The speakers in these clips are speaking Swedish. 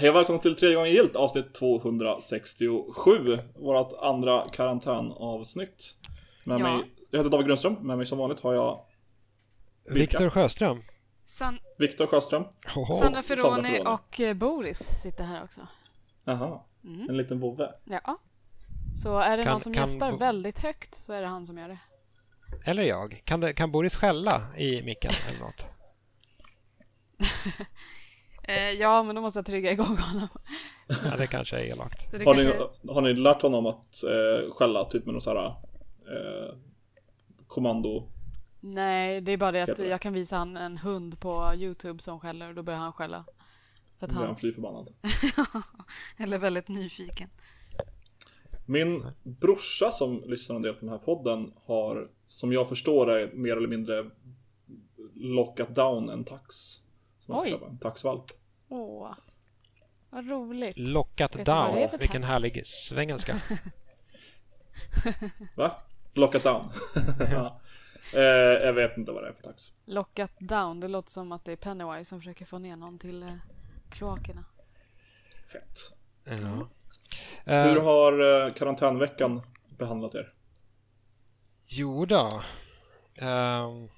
Hej och välkomna till tredje gången gilt avsnitt 267 Vårat andra karantänavsnitt Med Ja. mig, jag heter David Grundström, med mig som vanligt har jag Vilka? Viktor Sjöström. San Viktor Sjöström Hoho. Sandra Sandra Ferroni Ferroni. och eh, Boris sitter här också. Jaha, Mm. en liten vovve Ja. Så är det Kan- någon som kan gäspar Bo- väldigt högt så är det han som gör det. Eller jag. Kan, det, kan Boris skälla i micken eller något? Eh, ja, men då måste jag trigga igång honom. Ja, det kanske är elakt. Så har, kanske... ni, har ni lärt honom att eh, skälla typ med någon sån här eh, kommando? Nej, det är bara det att det? jag kan visa han en hund på Youtube som skäller och då börjar han skälla. För att Blir han han fly förbannad eller väldigt nyfiken. Min brorsa som lyssnar en del på den här podden har, som jag förstår det, mer eller mindre lockat down en tax. Som Oj. köpa, en taxvalp. Åh, vad roligt. Lockat Vet down. Vilken härlig svengelska. Va? Lockat down? ja. eh, jag vet inte vad det är för tax. Lockat down, det låter som att det är Pennywise som försöker få ner någon till eh, kloakerna. Hett. Ja. Hur Eh, har eh, karantänveckan behandlat er? jo då. Ehm,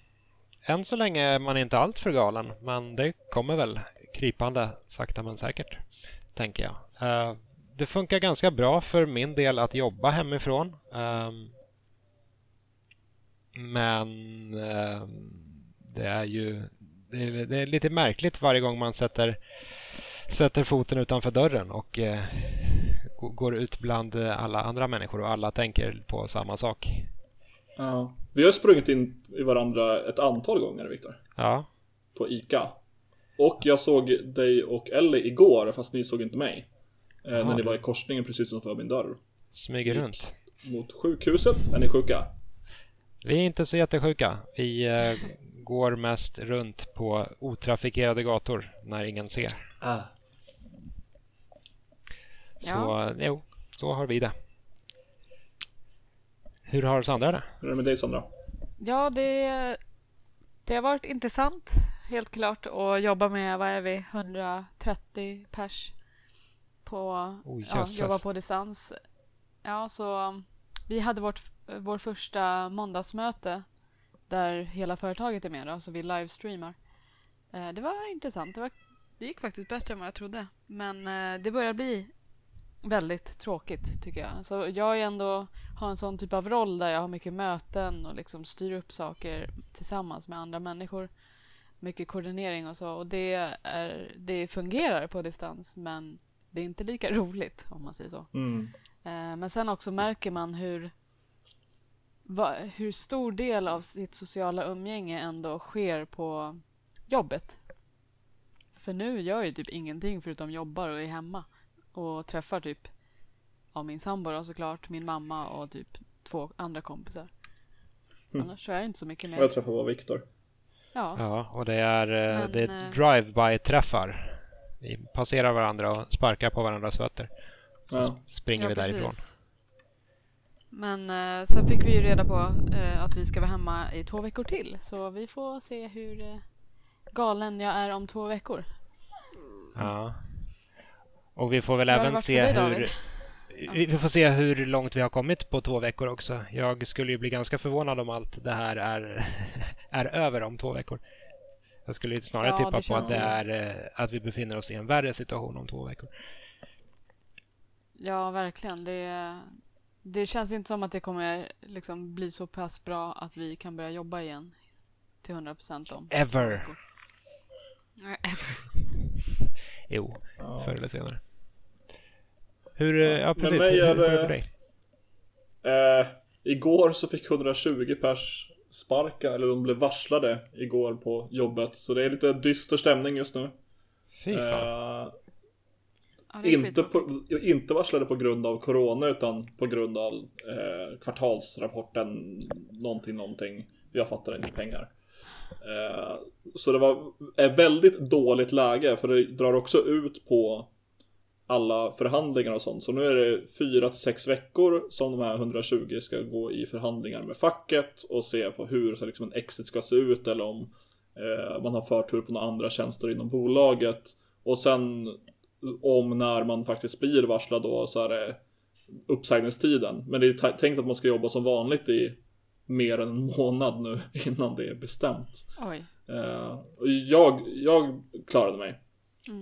än så länge är man inte allt för galen, men det kommer väl krypande sakta men säkert, tänker jag. Eh, det funkar ganska bra för min del att jobba hemifrån. Ehm, men ehm, det är ju det är, lite märkligt varje gång man sätter, sätter foten utanför dörren och eh, gå- går ut bland alla andra människor och alla tänker på samma sak. Ja. Vi har sprungit in i varandra ett antal gånger, Viktor. Ja, På ICA. Och jag såg dig och Ellie igår, fast ni såg inte mig. Eh, när ni var i korsningen precis utanför min dörr. smyger runt. Mot sjukhuset. Är ni sjuka? Vi är inte så jättesjuka. Vi eh, går mest runt på otrafikerade gator när ingen ser. Ah. Så Ja. jo, så har vi det. Hur har Sandra det? Hur är det med dig Sandra? Ja, det, det har varit intressant, helt klart, att jobba med, vad är vi, 130 pers på, Oj, ja, jobba på distans. Ja, så um, vi hade vårt, vår första måndagsmöte där hela företaget är med, då, så vi livestreamar. Eh, Det var intressant. Det, var, det gick faktiskt bättre än vad jag trodde. Men eh, det börjar bli väldigt tråkigt tycker jag. Så jag är ändå har en sån typ av roll där jag har mycket möten och liksom styr upp saker tillsammans med andra människor. Mycket koordinering och så. Och det, är, det fungerar på distans men det är inte lika roligt om man säger så. Mm. Eh, Men sen också märker man hur, hur stor del av sitt sociala umgänge ändå sker på jobbet. För nu gör jag ju typ ingenting förutom jobbar och är hemma och träffar typ ja, min sambo då såklart, min mamma och typ två andra kompisar. Mm. Annars så är det inte så mycket Och jag mer. träffade bara Viktor. Ja, Ja, och det är, eh, Men, det eh, är drive-by-träffar. Vi passerar varandra och sparkar på varandras fötter. Så Ja. sp- springer vi därifrån. Men eh, sen fick vi ju reda på eh, att vi ska vara hemma i två veckor till. Så vi får se hur eh, galen jag är om två veckor. Ja. Och vi får väl även se dig, hur... David? Vi vi får se hur långt vi har kommit på två veckor också. Jag skulle ju bli ganska förvånad om allt det här är, är över om två veckor. Jag skulle snarare Ja, tippa det på att, det är, eh, att vi befinner oss i en värre situation om två veckor. Ja, verkligen. Det, det känns inte som att det kommer liksom bli så pass bra att vi kan börja jobba igen till 100 procent om två Ever! ever. Jo, Ja. förr eller senare. Hur, eh, Ja, ja men precis, hur, är hur går det för dig? Eh, igår så fick 120 pers sparka, eller de blev varslade igår på jobbet. Så det är lite dyster stämning just nu. Fy fan. Eh, Ja, inte, på, inte varslade på grund av corona utan på grund av eh, kvartalsrapporten någonting, någonting. Jag fattar inte pengar. Eh, så det var ett väldigt dåligt läge för det drar också ut på alla förhandlingar och sånt. Så nu är det fyra till sex veckor som de här 120 ska gå i förhandlingar med facket och se på hur så liksom en exit ska se ut eller om eh, man har förtur på några andra tjänster inom bolaget. Och sen om när man faktiskt blir varslad då så är det uppsägningstiden. Men det är tänkt att man ska jobba som vanligt i mer än en månad nu innan det är bestämt. Oj. Eh, jag, jag klarade mig.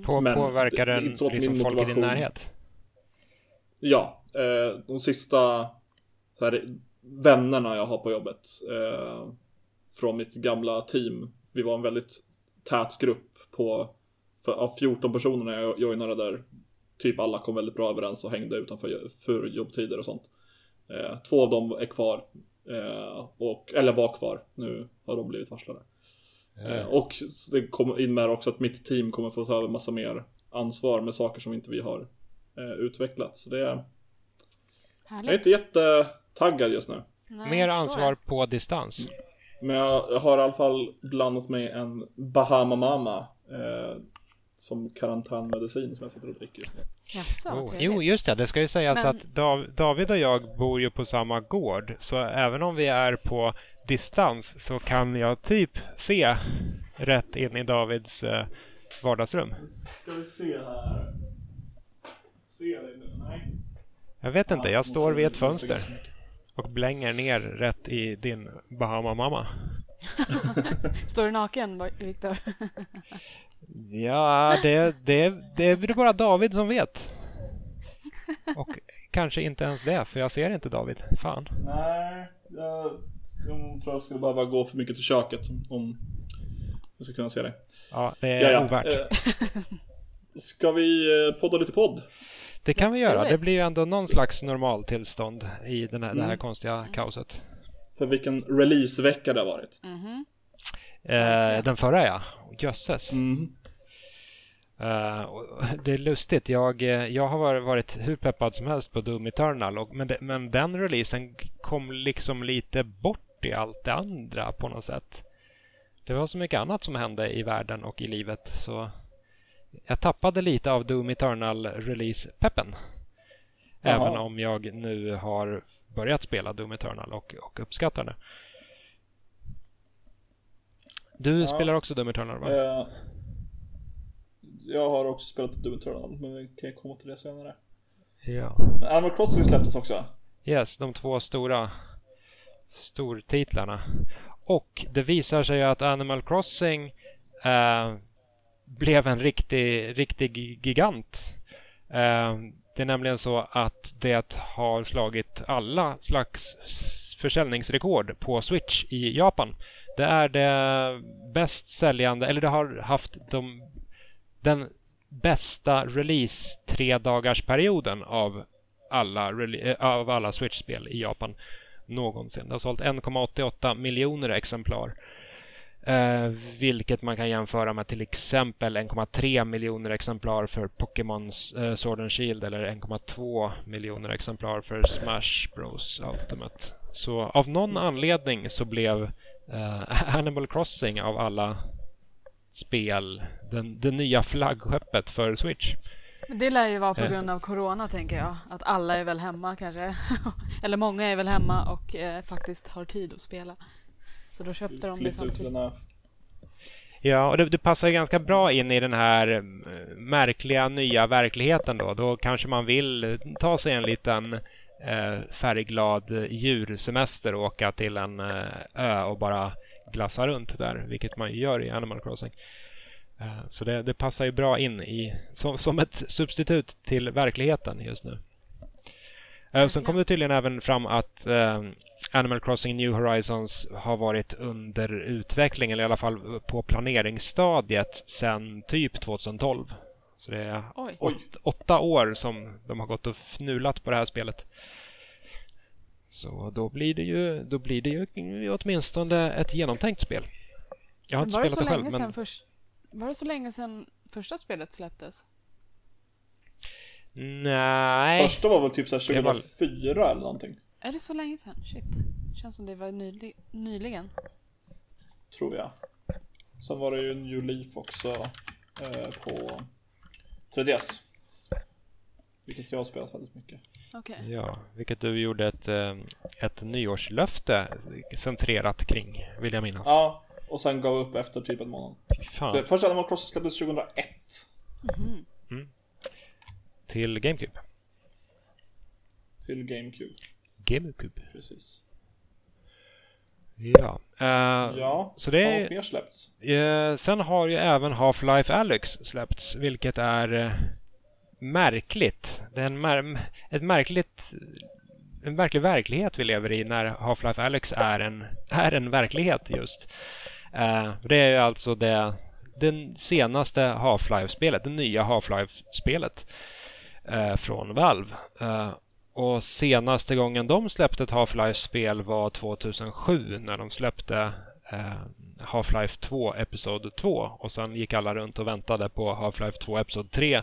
På, Men påverkar det- det är den liksom min folk i din motivation- närhet? Ja, eh, de sista så här, vännerna jag har på jobbet eh, från mitt gamla team. Vi var en väldigt tät grupp på för, av 14 personer när jag joinade där. Typ alla kom väldigt bra överens och hängde utanför för jobbtider och sånt. Eh, två av dem är kvar. Eh, och, eller var kvar. Nu har de blivit varslade. Eh, och det kommer in med också att mitt team kommer få ta över massa mer ansvar med saker som inte vi har eh, utvecklat. Så det är, jag är Härligt. inte jättetaggad just nu. Nej, Mer ansvar på distans. Men jag, jag har i alla fall blandat med en Bahama Mama. Eh, som karantänmedicin som jag sitter och dricker just nu. Jaså, Oh, jo, just det. Det ska ju sägas Men- att Dav- David och jag bor ju på samma gård. Så även om vi är på distans så kan jag typ se rätt in i Davids eh, vardagsrum. Ska vi se här. Ser dig nu? Nej. Jag vet inte, jag står vid ett fönster och blänger ner rätt i din Bahama-mamma. Står du naken, Viktor? Ja, det, det, det är väl bara David som vet. Och kanske inte ens det, för jag ser inte David. Fan. Nej, jag, jag tror jag skulle behöva gå för mycket till köket om jag ska kunna se dig. Ja, det är Ja, ja. ovärt. Eh, Ska vi eh, podda lite podd? Det kan vi Let's do göra. Det blir ju ändå någon slags normaltillstånd i den här, det här Mm. konstiga kaoset. För vilken releasevecka det har varit. Mhm. Eh, den förra ja. Jösses. Mm. Eh, och det är lustigt. Jag, jag har varit- varit hur peppad som helst på Doom Eternal. Och, men, det, men den releasen kom liksom lite bort i allt det andra på något sätt. Det var så mycket annat som hände i världen och i livet. Så jag tappade lite av Doom Eternal release-peppen. Jaha. Även om jag nu har börjat spela Doom Eternal och, och uppskattar det. Du Ja. spelar också Doom Eternal va? Eh, jag har också spelat Doom Eternal, men vi kan komma till det senare. Ja. Men Animal Crossing släpptes också. Yes, de två stora stortitlarna. Och det visar sig att Animal Crossing eh, blev en riktig, riktig gigant. Eh, det är nämligen så att det har slagit alla slags försäljningsrekord på Switch i Japan. Det är det bäst säljande, eller det har haft de, den bästa release tre dagars perioden av alla, eh, av alla Switch-spel i Japan någonsin. Det har sålt 1,88 miljoner exemplar. Eh, vilket man kan jämföra med till exempel 1,3 miljoner exemplar för Pokémon eh, Sword and Shield eller 1,2 miljoner exemplar för Smash Bros Ultimate. Så av någon anledning så blev eh, Animal Crossing av alla spel den, det nya flaggskeppet för Switch. Det lär ju vara på Eh. grund av Corona tänker jag. Att alla är väl hemma kanske. Eller många är väl hemma och eh, faktiskt har tid att spela. Så då köpte de det samtidigt. Ja, och det, det passar ju ganska bra in i den här eh, märkliga nya verkligheten då. Då kanske man vill ta sig en liten eh, färgglad djursemester och åka till en eh, ö och bara glassa runt där, vilket man ju gör i Animal Crossing. Eh, så det, det passar ju bra in i, som, som ett substitut till verkligheten just nu. Eh, sen kom det tydligen även fram att eh, Animal Crossing New Horizons har varit under utveckling, eller i alla fall på planeringsstadiet, sedan typ 2012. Så det är åt, åtta år som de har gått och fnulat på det här spelet. Så då blir det ju, då blir det ju åtminstone ett genomtänkt spel. Jag har inte spelat det själv, länge men först... Var det så länge sedan första spelet släpptes? nej. Första var väl typ så här Det var- 2004 eller någonting. Är det så länge sedan? Shit. Känns som det var nyli- nyligen. Tror jag. Sen var det ju New Leaf också eh, på 3DS. Vilket jag har spelat väldigt mycket. Okej. Ja, vilket du gjorde ett, eh, ett nyårslöfte centrerat kring, vill jag minnas. Ja, och sen gav upp efter typ en månad. Fan. Första Animal Crossing släpptes 2001. Mhm. till GameCube. Till GameCube. GameCube. Precis. Ja. Uh, ja, så det har mer släppts? Uh, sen har ju även Half-Life Alyx släppts, vilket är uh, märkligt. Det är en mär ett märkligt en verklig verklighet vi lever i när Half-Life Alyx är en, är en verklighet just. Uh, det är ju alltså det, det senaste Half-Life-spelet, det nya Half-Life-spelet uh, från Valve. Uh, och senaste gången de släppte ett Half-Life-spel var 2007 när de släppte Half-Life 2 Episod 2 och sen gick alla runt och väntade på Half-Life 2 Episod 3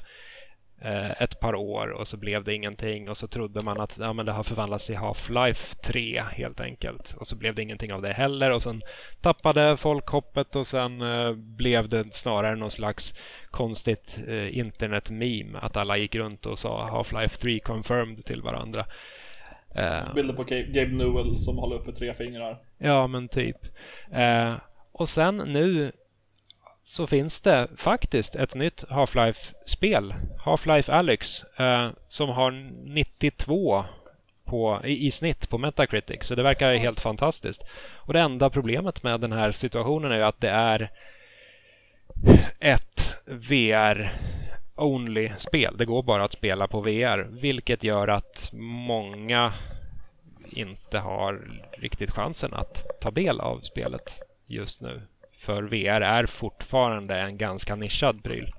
ett par år och så blev det ingenting och så trodde man att ja, men det har förvandlats till Half-Life 3 helt enkelt. Och så blev det ingenting av det heller och sen tappade folk hoppet och sen uh, blev det snarare någon slags konstigt uh, internet-meme att alla gick runt och sa Half-Life 3 confirmed till varandra. Uh, Bilder på Gabe Newell som håller uppe tre fingrar. Ja, men typ. och sen nu så finns det faktiskt ett nytt Half-Life-spel, Half-Life Alyx, eh, som har 92 på, i, i, snitt på Metacritic, så det verkar helt fantastiskt. Och det enda problemet med den här situationen är ju att det är ett VR-only-spel. Det går bara att spela på VR, vilket gör att många inte har riktigt chansen att ta del av spelet just nu för VR är fortfarande en ganska nischad pryl.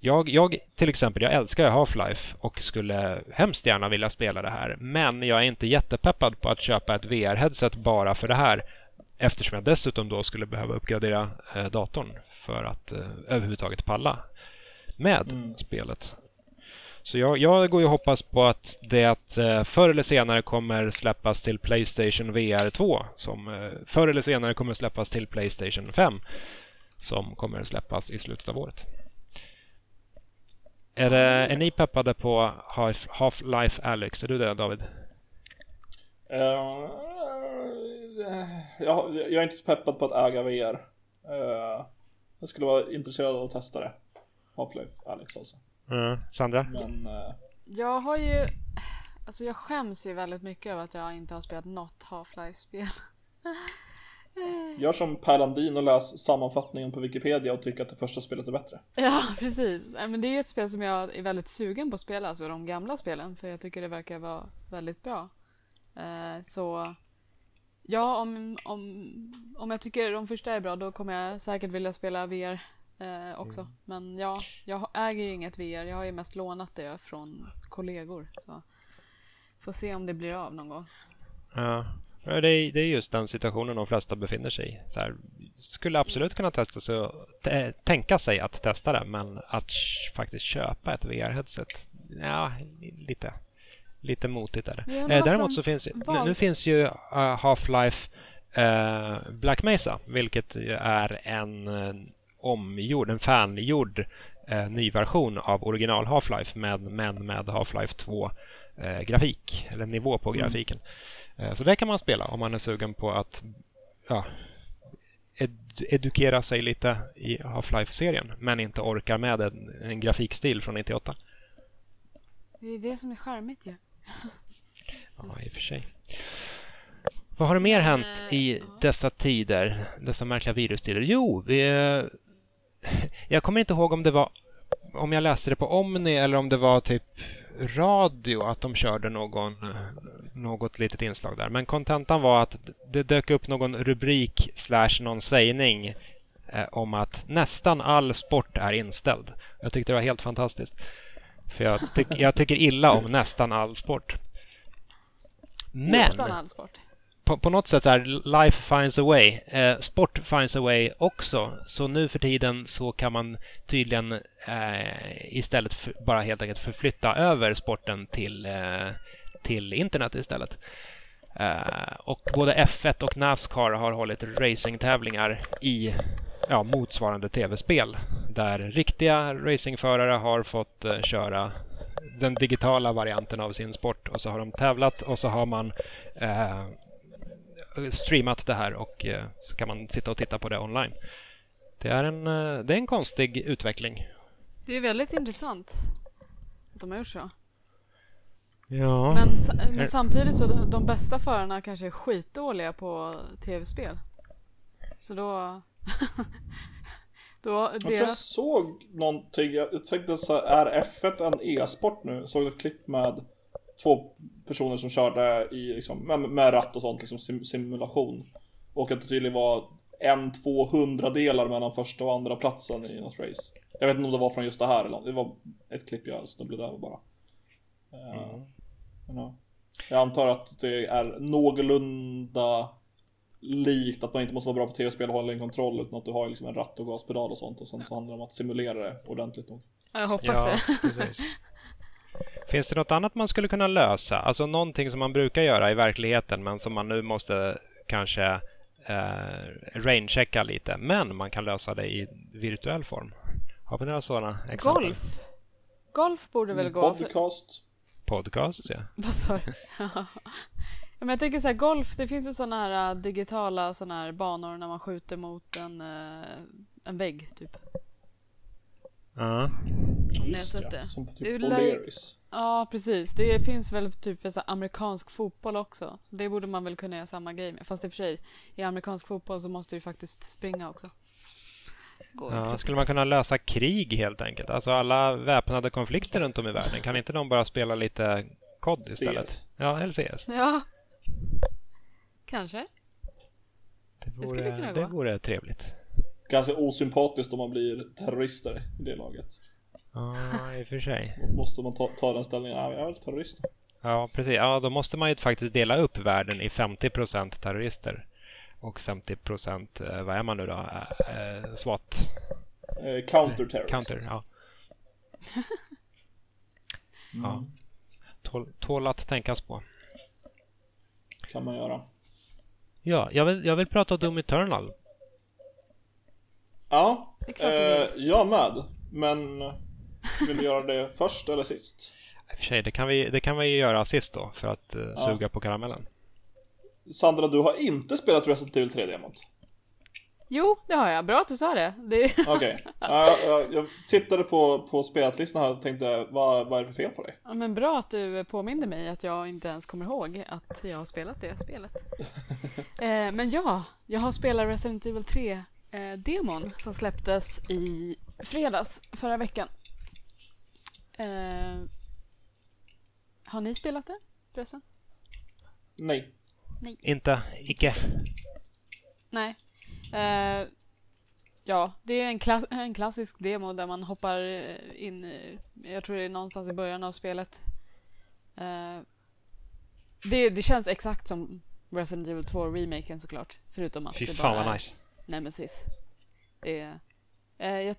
Jag, jag till exempel, jag älskar Half-Life och skulle hemskt gärna vilja spela det här. Men jag är inte jättepeppad på att köpa ett VR-headset bara för det här. Eftersom jag dessutom då skulle behöva uppgradera eh, datorn för att eh, överhuvudtaget palla med mm. spelet. Så jag, jag går ju och hoppas på att det eh, förr eller senare kommer släppas till Playstation VR 2 som eh, förr eller senare kommer släppas till Playstation 5 som kommer släppas i slutet av året. Är, det, är ni peppade på Half-Life Alyx? Är du det David? Eh, uh, jag, jag är inte så peppad på att äga VR. Uh, jag skulle vara intresserad av att testa det. Half-Life Alyx alltså. Mm. Sandra? Men, uh... Jag har ju... Alltså jag skäms ju väldigt mycket över att jag inte har spelat något Half-Life-spel. Gör som Per Landin och läs sammanfattningen på Wikipedia och tycker att det första spelet är bättre. Ja, precis. Men det är ju ett spel som jag är väldigt sugen på att spela, alltså de gamla spelen, för jag tycker det verkar vara väldigt bra. Eh, så ja, om, om, om jag tycker de första är bra, då kommer jag säkert vilja spela VR eh, också. Mm. Men ja, jag äger ju inget VR. Jag har ju mest lånat det från kollegor. Så får se om det blir av någon gång. Ja, det är, det är just den situationen de flesta befinner sig i. Så här, skulle absolut kunna testa sig tänka sig att testa det, men att faktiskt köpa ett VR-headset, ja, lite, lite motigt är det. Eh, däremot så finns nu, nu finns ju uh, Half-Life uh, Black Mesa, vilket är en omgjord, en fangjord eh, ny version av original Half-Life med, men med Half-Life 2 eh, grafik, eller nivå på mm. grafiken. Eh, så det kan man spela om man är sugen på att ja, ed edukera sig lite i Half-Life-serien men inte orkar med en, en grafikstil från 98. Det är det som är charmigt ju. Ja. ja, i och för sig. Vad har det mer hänt i dessa tider, dessa märkliga virustider? Jo, vi, jag kommer inte ihåg om det var om jag läste det på Omni eller om det var typ radio att de körde någon, eh, något litet inslag där. Men kontentan var att det dök upp någon rubrik slash någon sägning eh, om att nästan all sport är inställd. Jag tyckte det var helt fantastiskt. För jag, ty jag tycker illa om nästan all sport. Men... Nästan all sport på, på något sätt så här, life finds a way. Eh, sport finds a way också. Så nu för tiden så kan man tydligen eh, istället för, bara helt enkelt förflytta över sporten till, eh, till internet istället. Eh, och både F1 och Nascar har hållit racingtävlingar i ja, motsvarande tv-spel där riktiga racingförare har fått eh, köra den digitala varianten av sin sport och så har de tävlat och så har man eh, streamat det här och eh, så kan man sitta och titta på det online. Det är en, eh, det är en konstig utveckling. Det är väldigt intressant. att de har gjort så. Ja. Men, men samtidigt så de, de bästa förarna kanske är skitdåliga på tv-spel. Så då... då Jag tror jag såg någonting, jag tänkte så här, är F1 en e-sport nu? Jag såg ett klipp med två personer som körde i, liksom, med, med ratt och sånt, liksom sim, simulation. Och att det tydligen var en 200 delar mellan första och andra platsen i något race. Jag vet inte om det var från just det här eller något. Det var ett klipp jag snubblade över bara. Eh, men ja. Jag antar att det är någorlunda likt att man inte måste vara bra på tv-spel och hålla en kontroll utan att du har liksom en ratt och gaspedal och sånt och sen så handlar det om att simulera det ordentligt nog. Jag hoppas Ja, det. Finns det något annat man skulle kunna lösa? Alltså någonting som man brukar göra i verkligheten men som man nu måste kanske eh, rainchecka lite. Men man kan lösa det i virtuell form. Har vi några sådana exempel? Golf. Golf borde väl gå? Podcast. Podcast, ja. vad sa du? Men jag tänker så här, golf, det finns ju sådana här äh, digitala såna här banor när man skjuter mot en, äh, en vägg typ. Ja. Just sett ja, det. som Det typ O'Learys. Ja, precis. Det finns väl typ för så amerikansk fotboll också. Så det borde man väl kunna göra samma grej med. Fast i och för sig, i amerikansk fotboll så måste du ju faktiskt springa också. Går Ja, skulle man kunna lösa krig helt enkelt? Alltså alla väpnade konflikter runt om i världen. Kan inte de bara spela lite kod istället? CS. Ja, eller CS. Ja. Kanske. Det skulle vore, kunna det gå. vore trevligt. Ganska osympatiskt om man blir terrorister i det laget. Ja, i och för sig. Måste man ta, ta den ställningen, ja, jag är väl terrorist. Ja, precis. Ja, då måste man ju faktiskt dela upp världen i 50% terrorister och 50 eh, vad är man nu då? Eh, eh, SWAT? Eh, counter-terrorist. Counter, ja. Mm, ja. Tål, tål att tänkas på. Kan man göra. Ja, jag vill, jag vill prata Doom Eternal. Ja, Det är klart du eh, jag med. Men vill du göra det först eller sist? I och för sig, det kan vi, det kan vi ju göra sist då för att eh, Ja. suga på karamellen. Sandra, du har inte spelat Resident Evil 3-demot? Jo, det har jag. Bra att du sa det. det... Okej. Ja, jag, jag tittade på, på spelatlistan här och tänkte, vad, vad är det för fel på dig? Ja, men bra att du påminde mig att jag inte ens kommer ihåg att jag har spelat det spelet. eh, men ja, jag har spelat Resident Evil 3 eh, demon som släpptes i fredags förra veckan. Eh, har ni spelat det förresten? Nej. Inte, icke. Nej. Eh, ja, det är en, klass- en klassisk demo där man hoppar eh, in, i- jag tror det är någonstans i början av spelet. Eh, det, det känns exakt som Resident Evil 2-remaken såklart. Förutom att Fy det fan bara vad är nice. Nemesis. Är, eh, jag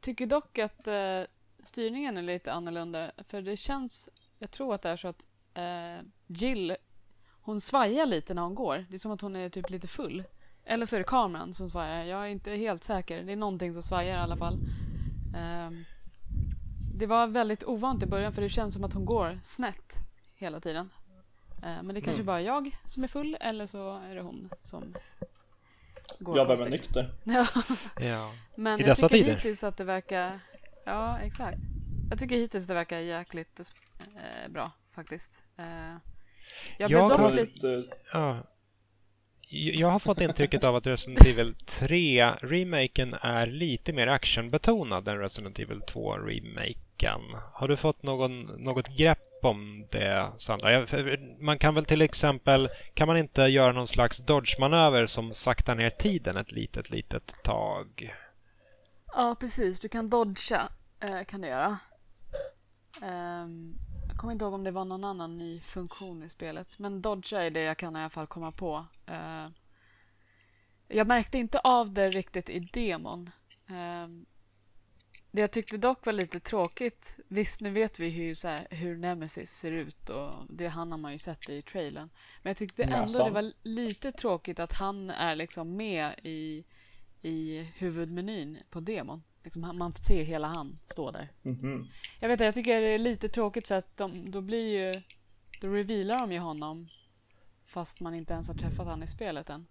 tycker dock att eh, styrningen är lite annorlunda. För det känns, jag tror att det är så att eh, Jill, hon svajar lite när hon går. Det är som att hon är typ lite full. Eller så är det kameran som svajar. Jag är inte helt säker. Det är någonting som svajar i alla fall. Ehm, det var väldigt ovant i början för det känns som att hon går snett hela tiden. Eh, men det är kanske Mm. bara jag som är full eller så är det hon som går Jag var konstigt. nykter. Ja, Ja. men I jag dessa tycker tider. hittills att det verkar... Ja, exakt. Jag tycker hittills det verkar jäkligt eh, bra faktiskt. Eh, jag blev Jag dock har lite, Ja. Jag har fått intrycket av att Resident Evil 3-remaken är lite mer actionbetonad än Resident Evil 2-remaken. Har du fått någon, något grepp om det, Sandra? Man kan väl till exempel, kan man inte göra någon slags dodge-manöver som saktar ner tiden ett litet, litet tag? Ja, precis. Du kan dodga, eh, kan du göra. Ehm, jag kommer inte ihåg om det var någon annan ny funktion i spelet. Men dodga är det jag kan i alla fall komma på. Eh, jag märkte inte av det riktigt i demon. Ehm, det jag tyckte dock var lite tråkigt. Visst, nu vet vi hur, så här, hur Nemesis ser ut och det han har man ju sett i trailern. Men jag tyckte ändå Näsan. det var lite tråkigt att han är liksom med i, i huvudmenyn på demon. Liksom, man ser hela han stå där. mhm. Jag vet inte, jag tycker det är lite tråkigt för att de, då blir ju... Då revealar de ju honom fast man inte ens har träffat han i spelet än.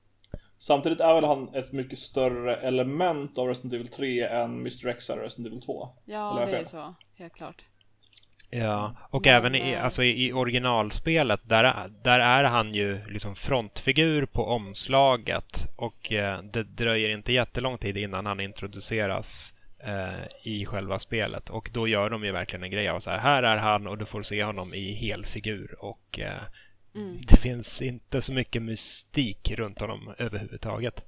Samtidigt är väl han ett mycket större element av Resident Evil 3 än Mr. X är i Resident Evil 2. Ja, det är fel? så. Helt klart. Ja, och Men, även i, eh, alltså i, i originalspelet där, är- där är han ju liksom frontfigur på omslaget och eh, det dröjer inte jättelång tid innan han introduceras eh, i själva spelet och då gör de ju verkligen en grej av så här, här är han och du får se honom i helfigur och eh, Mm. det finns inte så mycket mystik runt honom överhuvudtaget.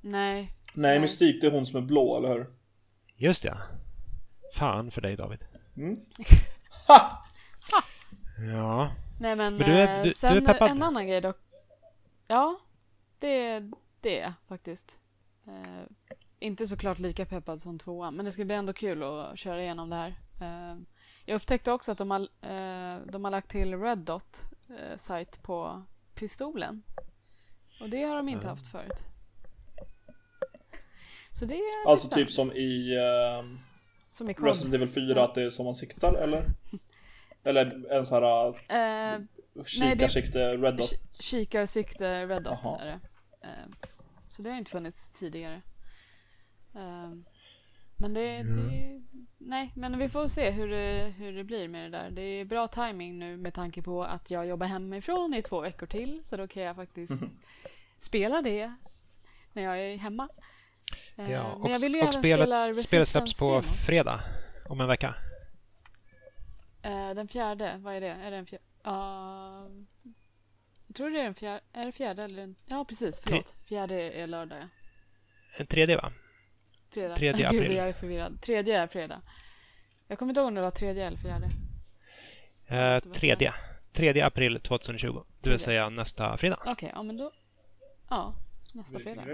Nej. Nej. Mystik det är hon som är blå, eller hur? Just ja. Fan för dig David. Mm. Ha! Ja, Nej men, Men du är- eh, du- du sen är peppad? en annan grej dock. Ja, det, det är faktiskt. Eh, inte såklart lika peppad som tvåan, men det ska bli ändå kul att köra igenom det här. Eh, jag upptäckte också att de har, eh, de har lagt till Red Dot eh, site på pistolen. Och det har de inte Ja. haft förut. Så det är Alltså typ som i ehm, Som i. Resident Evil 4, att det är som man siktar, eller? Eller en sån här Eh, kikarsikte Red Dot? Ki- Kikarsikte Red Dot Jaha. är det. Eh, Så det har inte funnits tidigare. Eh, Men det, det... Nej, men vi får se hur det, hur det blir med det där. Det är bra timing nu med tanke på att jag jobbar hemifrån i två veckor till. Så då kan jag faktiskt spela det när jag är hemma. Eh, ja och, men jag vill ju och även spelet, spela spelet släpps på Resistance-demon. fredag om en vecka. Eh, den fjärde, vad är det? Är det den fjärde? jag tror det är den fjärde. Är det fjärde eller den? Ja, precis. Förlåt. Fjärde är lördag. En tredje va? Fredag. Tredje Gud, april. jag är förvirrad. Tredje är fredag. Jag kommer inte ihåg om det var tredje eller fjärde. Eh, tredje. 3 april 2020. Det vill Tredje. säga nästa fredag. Okej, ja men då. Ja, nästa fredag.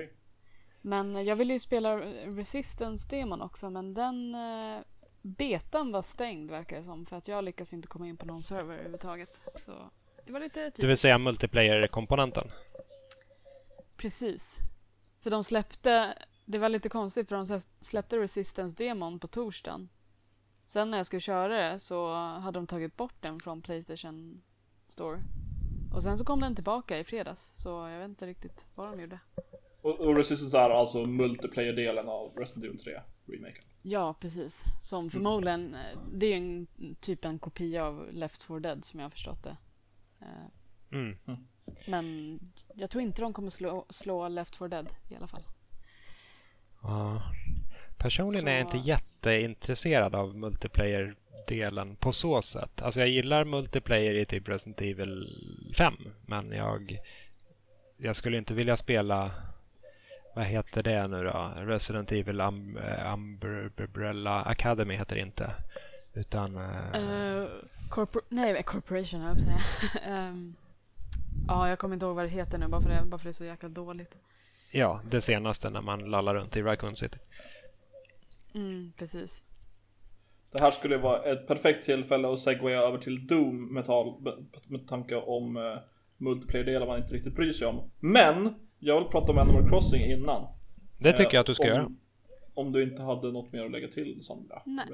Men eh, jag ville ju spela Resistance-demon också, men den eh, betan var stängd verkar det som. För att jag lyckas inte komma in på någon server överhuvudtaget. Så det var lite typiskt. Det vill säga multiplayer-komponenten. Precis. För de släppte, det var lite konstigt för de släpp- släppte Resistance-demon på torsdagen. Sen när jag skulle köra det så hade de tagit bort den från Playstation Store. Och sen så kom den tillbaka i fredags, så jag vet inte riktigt vad de gjorde. Och, och Resistance är alltså multiplayer-delen av Resident Evil 3 remaken. Ja, precis. Som förmodligen, eh, det är ju en typ en kopia av Left 4 Dead som jag har förstått det. Eh, Mm. Men jag tror inte de kommer slå, slå Left 4 Dead i alla fall. Ja. Personligen är jag Så- inte jätteintresserad av multiplayer-delen på så sätt. Alltså jag gillar multiplayer i typ Resident Evil 5 men jag, jag skulle inte vilja spela vad heter det nu då? Resident Evil um, Umbrella Academy heter det inte. Utan eh, Uh, corpor- nej, Corporation höll jag säga. Ehm, Ja, jag kommer inte ihåg vad det heter nu bara för det, bara för det är så jäkla dåligt. Ja, det senaste när man lallar runt i Raccoon City. Mm, precis. Det här skulle vara ett perfekt tillfälle att segwaya över till Doom med, tal, med tanke om uh, multiplayer-delar man inte riktigt bryr sig om. Men! Jag vill prata om Animal Crossing innan. Det tycker Eh, jag att du ska om, göra. Om du inte hade något mer att lägga till Sandra. Nej.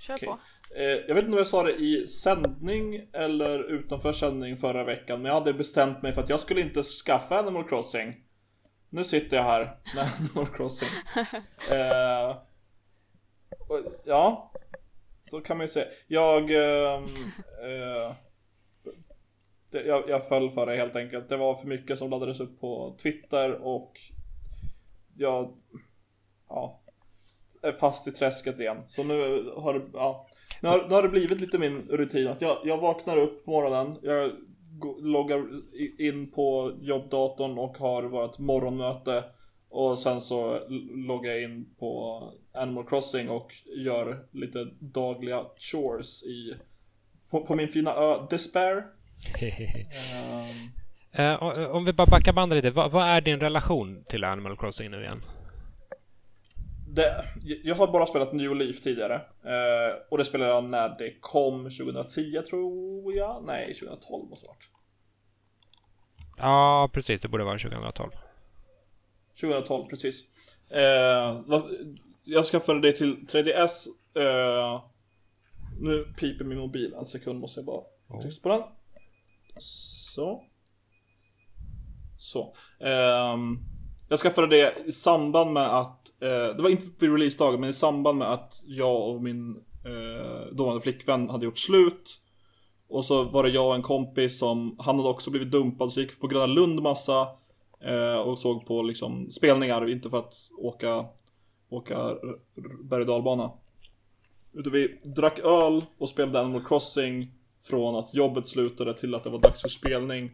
Kör Okej. på. Eh, jag vet inte om jag sa det i sändning eller utanför sändning förra veckan, men jag hade bestämt mig för att jag skulle inte skaffa Animal Crossing. Nu sitter jag här med Animal Crossing. Eh, och, ja, så kan man ju säga. Jag, eh, eh, det, jag, jag föll för det helt enkelt. Det var för mycket som laddades upp på Twitter och jag, ja, är fast i träsket igen. Så nu har det, ja. Nu har, nu har det blivit lite min rutin att jag, jag vaknar upp på morgonen, jag loggar in på jobbdatorn och har vårt morgonmöte och sen så loggar jag in på Animal Crossing och gör lite dagliga chores i på, på min fina ö Despair. um... uh, om vi bara backar bandet lite. Vad, vad är din relation till Animal Crossing nu igen? Det, jag har bara spelat New Leaf tidigare. Eh, och det spelade jag när det kom 2010 tror jag. Nej, 2012 måste det varit. Ja, precis. Det borde vara 2012. 2012, precis. Eh, jag skaffade det till 3DS. Eh, nu piper min mobil. En sekund måste jag bara få Ja. tyst på den. Så. Så. Ehm, jag skaffade det i samband med att, eh, det var inte vid releasedagen, men i samband med att jag och min eh, dåvarande flickvän hade gjort slut. Och så var det jag och en kompis som, han hade också blivit dumpad så gick på Gröna Lund massa. Eh, och såg på liksom spelningar, inte för att åka, åka berg och dalbana. Utan vi drack öl och spelade Animal Crossing från att jobbet slutade till att det var dags för spelning.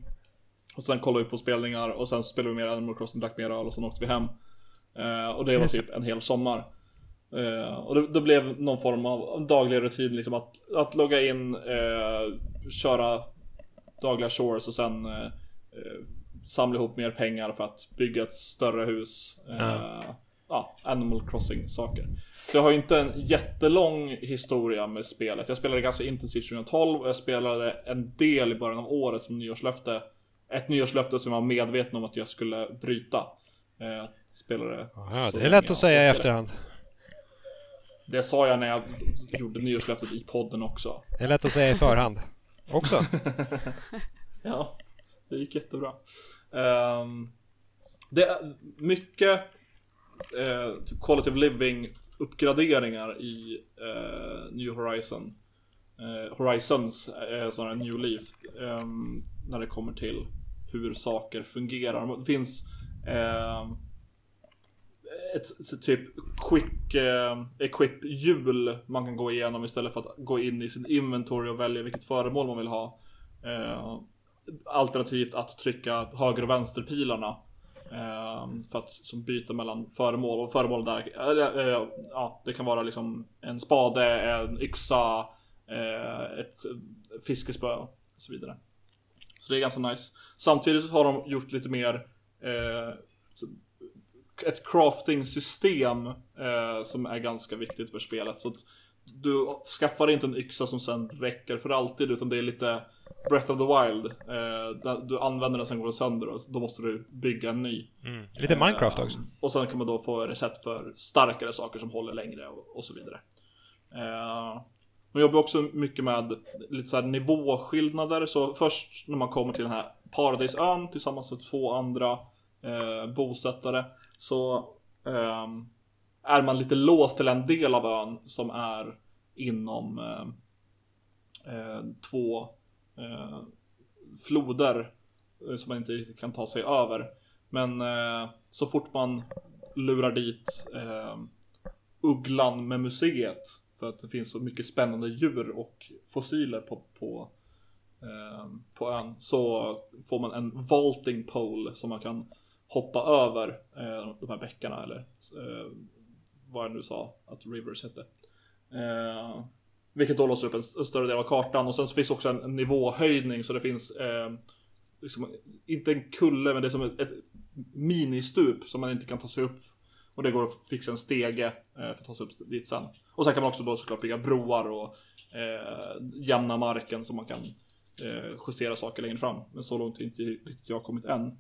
Och sen kollade vi på spelningar och sen spelade vi mer Animal Crossing, drack mer öl och sen åkte vi hem. Eh, och det var typ en hel sommar. Eh, och det, det, blev någon form av daglig rutin liksom att, att logga in, eh, köra dagliga chores och sen eh, eh, samla ihop mer pengar för att bygga ett större hus. Mm. Ja, Animal Crossing saker. Så jag har inte en jättelång historia med spelet. Jag spelade ganska intensivt 2012 och jag spelade en del i början av året som nyårslöfte. Ett nyårslöfte som jag var medveten om att jag skulle bryta. Eh, spelade Aha, det är lätt att säga i efterhand. Det sa jag när jag gjorde nyårslöftet i podden också. Det är lätt att säga i förhand. Också. ja, det gick jättebra. Um, det är mycket uh, typ quality of living uppgraderingar i uh, New Horizon. Uh, Horizons, snarare New Leaf. Um, när det kommer till hur saker fungerar. Det finns eh, ett typ quick eh, equip hjul man kan gå igenom istället för att gå in i sin inventory och välja vilket föremål man vill ha. Eh, alternativt att trycka höger och vänsterpilarna. Eh, för att som byta mellan föremål och föremål där. Eh, ja, det kan vara liksom en spade, en yxa, eh, ett fiskespö och så vidare. Så det är ganska nice. Samtidigt så har de gjort lite mer eh, ett crafting-system eh, som är ganska viktigt för spelet. Så att du skaffar inte en yxa som sen räcker för alltid utan det är lite Breath of the Wild. Eh, du använder den sen går den sönder och då måste du bygga en ny. Mm. Lite Minecraft också. och sen kan man då få recept för starkare saker som håller längre och, och så vidare. De man jobbar också mycket med lite så här nivåskillnader. Så först när man kommer till den här Paradisön tillsammans med två andra eh, bosättare så eh, är man lite låst till en del av ön som är inom eh, eh två eh, floder eh, som man inte riktigt kan ta sig över. Men eh, så fort man lurar dit ehm, Ugglan med museet för att det finns så mycket spännande djur och fossiler på, på, eh, på ön så får man en vaulting pole som man kan hoppa över eh, de här bäckarna eller eh, vad jag nu sa att Rivers hette. Eh, vilket då låser upp en, en, större del av kartan och sen så finns också en, en nivåhöjning så det finns eh, liksom, inte en kulle men det är som ett, ett ministup som man inte kan ta sig upp. Och det går att fixa en stege eh, för att ta sig upp dit sen. Och sen kan man också då såklart bygga broar och eh, jämna marken så man kan eh, justera saker längre fram. Men så långt har inte riktigt jag kommit än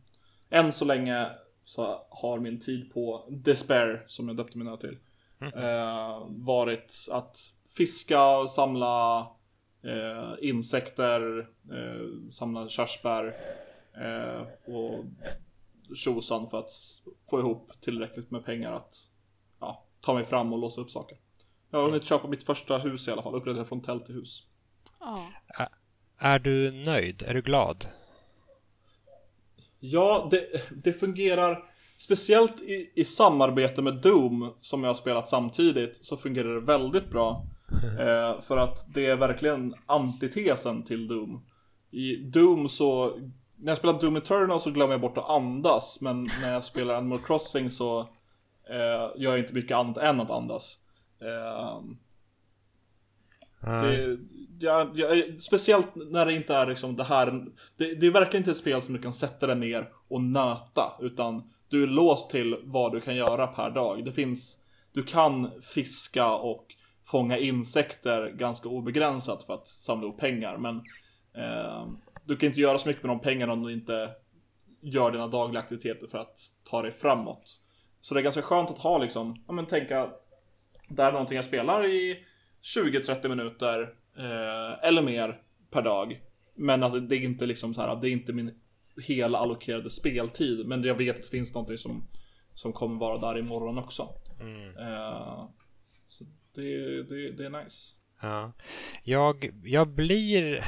än så länge så har min tid på Despair, som jag döpte min ö till, mm. eh, varit att fiska, samla eh, insekter, eh, samla körsbär eh, och tjosan för att få ihop tillräckligt med pengar att ja, ta mig fram och låsa upp saker. Jag har hunnit köpa mitt första hus i alla fall, uppgradera från tält till hus. Ja. Är du nöjd? Är du glad? Ja, det, det fungerar Speciellt i, i samarbete med Doom som jag har spelat samtidigt så fungerar det väldigt bra. Eh, för att det är verkligen antitesen till Doom. I Doom så, när jag spelar Doom Eternal så glömmer jag bort att andas. Men när jag spelar Animal Crossing så eh, gör jag inte mycket annat än att andas. Eh, det, ja, ja, speciellt när det inte är liksom det här. Det, det, är verkligen inte ett spel som du kan sätta dig ner och nöta. Utan du är låst till vad du kan göra per dag. Det finns, du kan fiska och fånga insekter ganska obegränsat för att samla ihop pengar. Men eh, du kan inte göra så mycket med de pengarna om du inte gör dina dagliga aktiviteter för att ta dig framåt. Så det är ganska skönt att ha liksom, ja men tänka, det här är någonting jag spelar i 20-30 minuter eh, eller mer per dag. Men att det är inte liksom så här, det är inte min hela allokerade speltid. Men jag vet att det finns någonting som, som kommer vara där imorgon också. Mm. Eh, Så det, det, det är nice. Ja. Jag, jag blir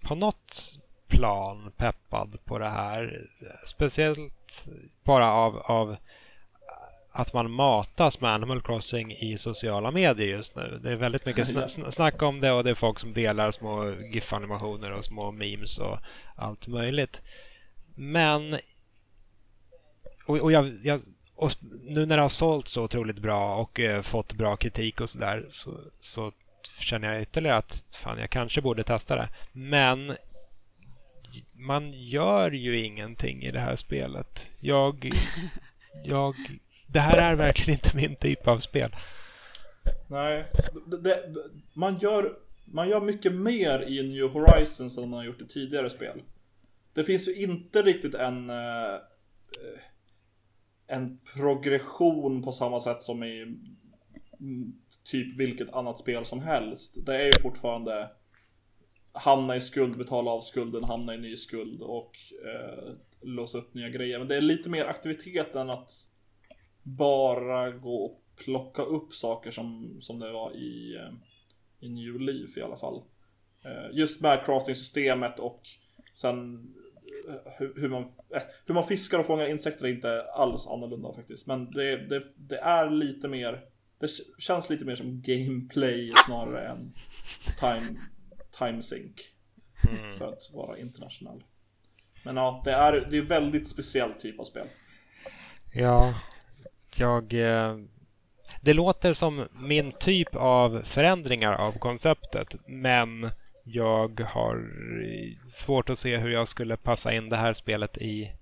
på något plan peppad på det här. Speciellt bara av, av att man matas med Animal Crossing i sociala medier just nu. Det är väldigt mycket sna snack om det och det är folk som delar små GIF-animationer och små memes och allt möjligt. Men och, och, jag, jag, och nu när det har sålt så otroligt bra och eh, fått bra kritik och sådär så, så känner jag ytterligare att fan, jag kanske borde testa det. Men man gör ju ingenting i det här spelet. Jag, jag, det här är verkligen inte min typ av spel. Nej, det, det, man, gör, man gör mycket mer i New Horizons än man har gjort i tidigare spel. Det finns ju inte riktigt en eh, en progression på samma sätt som i mm, typ vilket annat spel som helst. Det är ju fortfarande hamna i skuld, betala av skulden, hamna i ny skuld och eh, låsa upp nya grejer. Men det är lite mer aktivitet än att bara gå och plocka upp saker som, som det var i, eh, i New Leaf i alla fall. Eh, just med crafting-systemet och sen eh, hur, hur, man, eh, hur man fiskar och fångar insekter är inte alls annorlunda faktiskt. Men det, det, det är lite mer, det känns lite mer som gameplay snarare än time, time sync. Mm. För att vara internationell. Men ja, det är, det är väldigt speciell typ av spel. Ja, jag... Eh, det låter som min typ av förändringar av konceptet, men jag har svårt att se hur jag skulle passa in det här spelet i,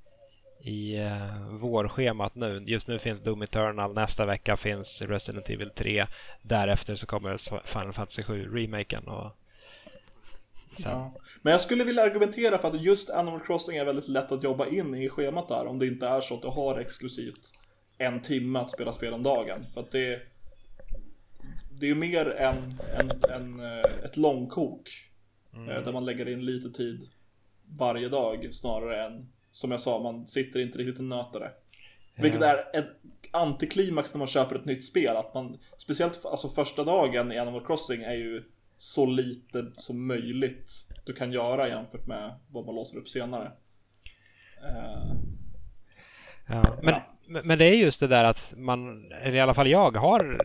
i uh, vårschemat nu. Just nu finns Doom Eternal, nästa vecka finns Resident Evil 3. Därefter så kommer Final Fantasy 7 remaken. Och Ja. Men jag skulle vilja argumentera för att just Animal Crossing är väldigt lätt att jobba in i schemat där. Om det inte är så att du har exklusivt en timme att spela spel om dagen. För att det, det är mer än, än, än eh, ett långkok. Mm. Eh, där man lägger in lite tid varje dag snarare än som jag sa, man sitter inte riktigt och nöter det. Vilket är ett antiklimax när man köper ett nytt spel. Att man, speciellt alltså första dagen i Animal Crossing är ju så lite som möjligt du kan göra jämfört med vad man låser upp senare. Uh, ja, men, ja. men det är just det där att man, eller i alla fall jag, har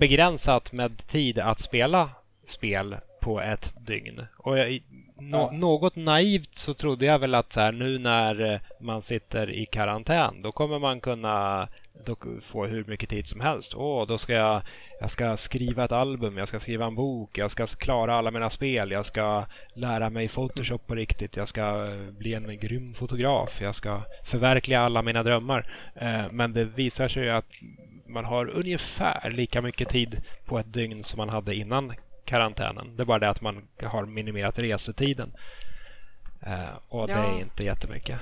begränsat med tid att spela spel på ett dygn. Och jag, no, ja. något naivt så trodde jag väl att så här, nu när eh, man sitter i karantän då kommer man kunna få hur mycket tid som helst. Åh, då ska jag, jag ska skriva ett album, jag ska skriva en bok, jag ska klara alla mina spel, jag ska lära mig Photoshop på riktigt, jag ska eh, bli en grym fotograf, jag ska förverkliga alla mina drömmar. Eh, men det visar sig att man har ungefär lika mycket tid på ett dygn som man hade innan karantänen. Det är bara det att man har minimerat resetiden. Eh, och ja. det är inte jättemycket.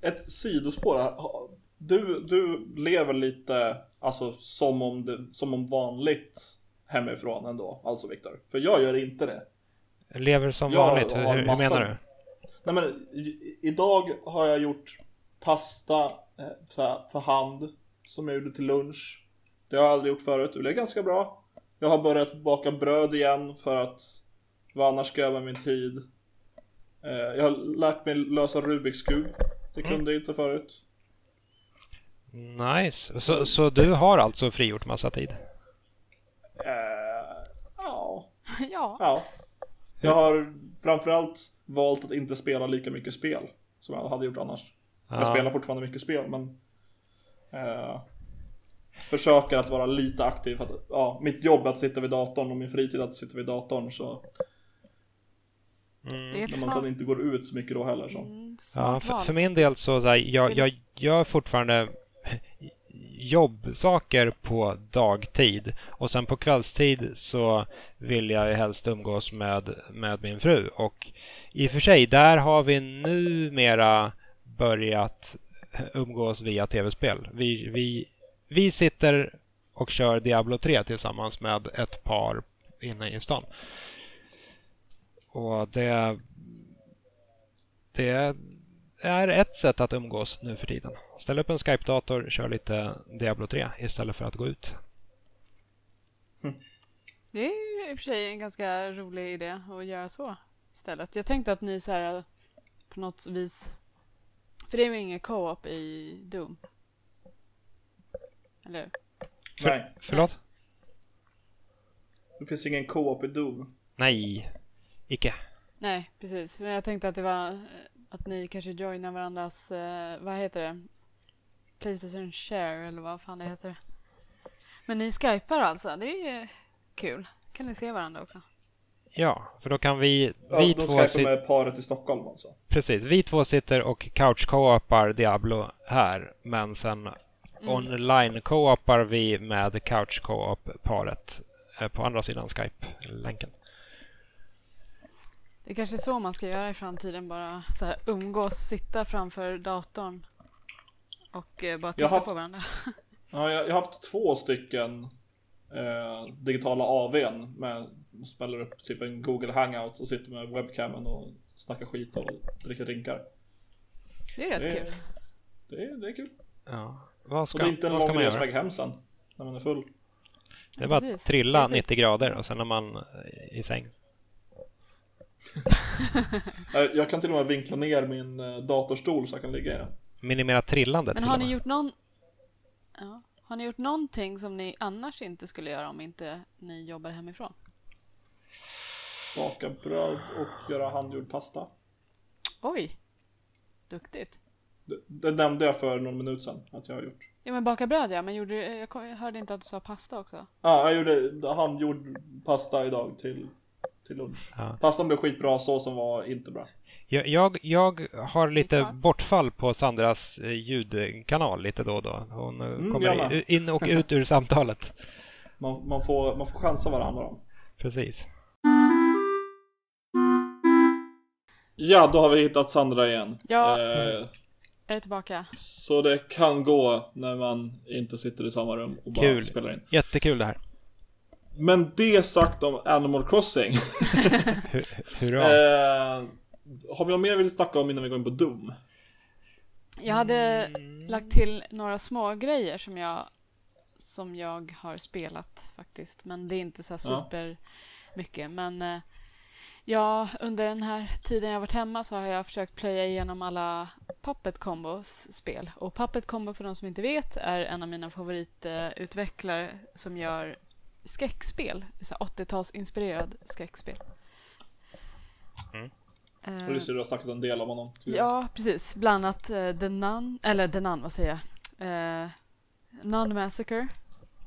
Ett sidospår. Du, du lever lite alltså, som, om det, som om vanligt hemifrån ändå, alltså Viktor. För jag gör inte det. Lever som jag vanligt? Hur, hur menar du? Nej men idag har jag gjort pasta eh, för hand som jag gjorde till lunch. Det har jag aldrig gjort förut. Det blev ganska bra. Jag har börjat baka bröd igen för att vad annars ska jag med min tid. Eh, jag har lärt mig lösa Rubiks kub. Det mm. kunde jag inte förut. Nice. Så, så du har alltså frigjort massa tid? Uh, ja. ja. Ja. Jag har framförallt valt att inte spela lika mycket spel som jag hade gjort annars. Ja. Jag spelar fortfarande mycket spel men uh, försöker att vara lite aktiv. För att, ja, mitt jobb är att sitta vid datorn och min fritid är att sitta vid datorn. Så Mm. När man sedan inte går ut så mycket då heller. Så. Mm, ja, för, för, min del så, så här, jag, jag gör fortfarande jobbsaker på dagtid och sen på kvällstid så vill jag helst umgås med, med min fru. Och i och för sig, där har vi numera börjat umgås via tv-spel. Vi, vi vi sitter och kör Diablo 3 tillsammans med ett par inne i stan. Och det... Det är ett sätt att umgås nu för tiden. Ställ upp en Skype-dator, kör lite Diablo 3 istället för att gå ut. Det är i och för sig en ganska rolig idé att göra så istället. Jag tänkte att ni så här på något vis... För det är väl ingen co-op i Doom? Eller hur? Nej, Förlåt? det finns ingen co-op i Doom. Nej, icke. Nej, precis. Men jag tänkte att det var eh, att ni kanske joinar varandras, eh, vad heter det? Playstation Share eller vad fan det heter. Men ni skypar alltså, det är kul. Kan ni se varandra också? Ja, för då kan vi, Ja, vi de två skypar med paret i Stockholm alltså. Precis, vi två sitter och couch co-opar Diablo här, men sen online co-opar vi med couch co-op-paret eh, på andra sidan Skype-länken. Det är kanske är så man ska göra i framtiden, bara så här umgås, sitta framför datorn och eh, bara titta haft- på varandra. Ja, jag, jag har haft två stycken eh, digitala AWn med spelar upp typ en Google Hangout och sitter med webcamen och snackar skit och dricker drinkar. Det är rätt Det är, kul. det är, det är kul. Ja, vad Och ska, det är inte en lång resväg hem sen. När man är full. Det är bara att trilla Det är 90 sjukt. grader och sen är man eh, i säng. Eh, Jag kan till och med vinkla ner min eh, datorstol så jag kan ligga i den. Minimera trillandet Men har och ni gjort någon... Ja. Har ni gjort någonting som ni annars inte skulle göra om inte ni jobbar hemifrån? Baka bröd och göra handgjord pasta. Oj! Duktigt. Det, det nämnde jag för någon minut sedan att jag har gjort. Ja men baka bröd ja, men gjorde, jag, kom, jag hörde inte att du sa pasta också. Ja, jag gjorde handgjord pasta idag till, till lunch. Ja. Pastan blev skitbra, såsen var inte bra. Jag, jag, jag har lite bortfall på Sandras eh, ljudkanal lite då och då. Hon eh, Mm, kommer gärna. i- in och ut ur samtalet. Man, man, får, man får chansa handlar om. Precis. Ja, då har vi hittat Sandra igen. Ja. Eh, Jag är tillbaka. så det kan gå när man inte sitter i samma rum och bara Kul. spelar in. Jättekul det här. Men det sagt om Animal Crossing. Hu- Hurra. eh, har vi något mer vi vill snacka om innan vi går in på Doom? Jag hade lagt till några små grejer som jag som jag har spelat faktiskt. Men det är inte så här Ja. super mycket. Men eh, ja, under den här tiden jag varit hemma så har jag försökt plöja igenom alla Puppet Combos spel. Och Puppet Combo för de som inte vet är en av mina favoritutvecklare som gör skräckspel. Så här 80-talsinspirerad skräckspel. Mm. Eh, Och just det, du har snackat en del om honom. Ja, precis. Bland annat uh, The Nun, eller The Nun, vad säger jag? Uh, Nun Massacre.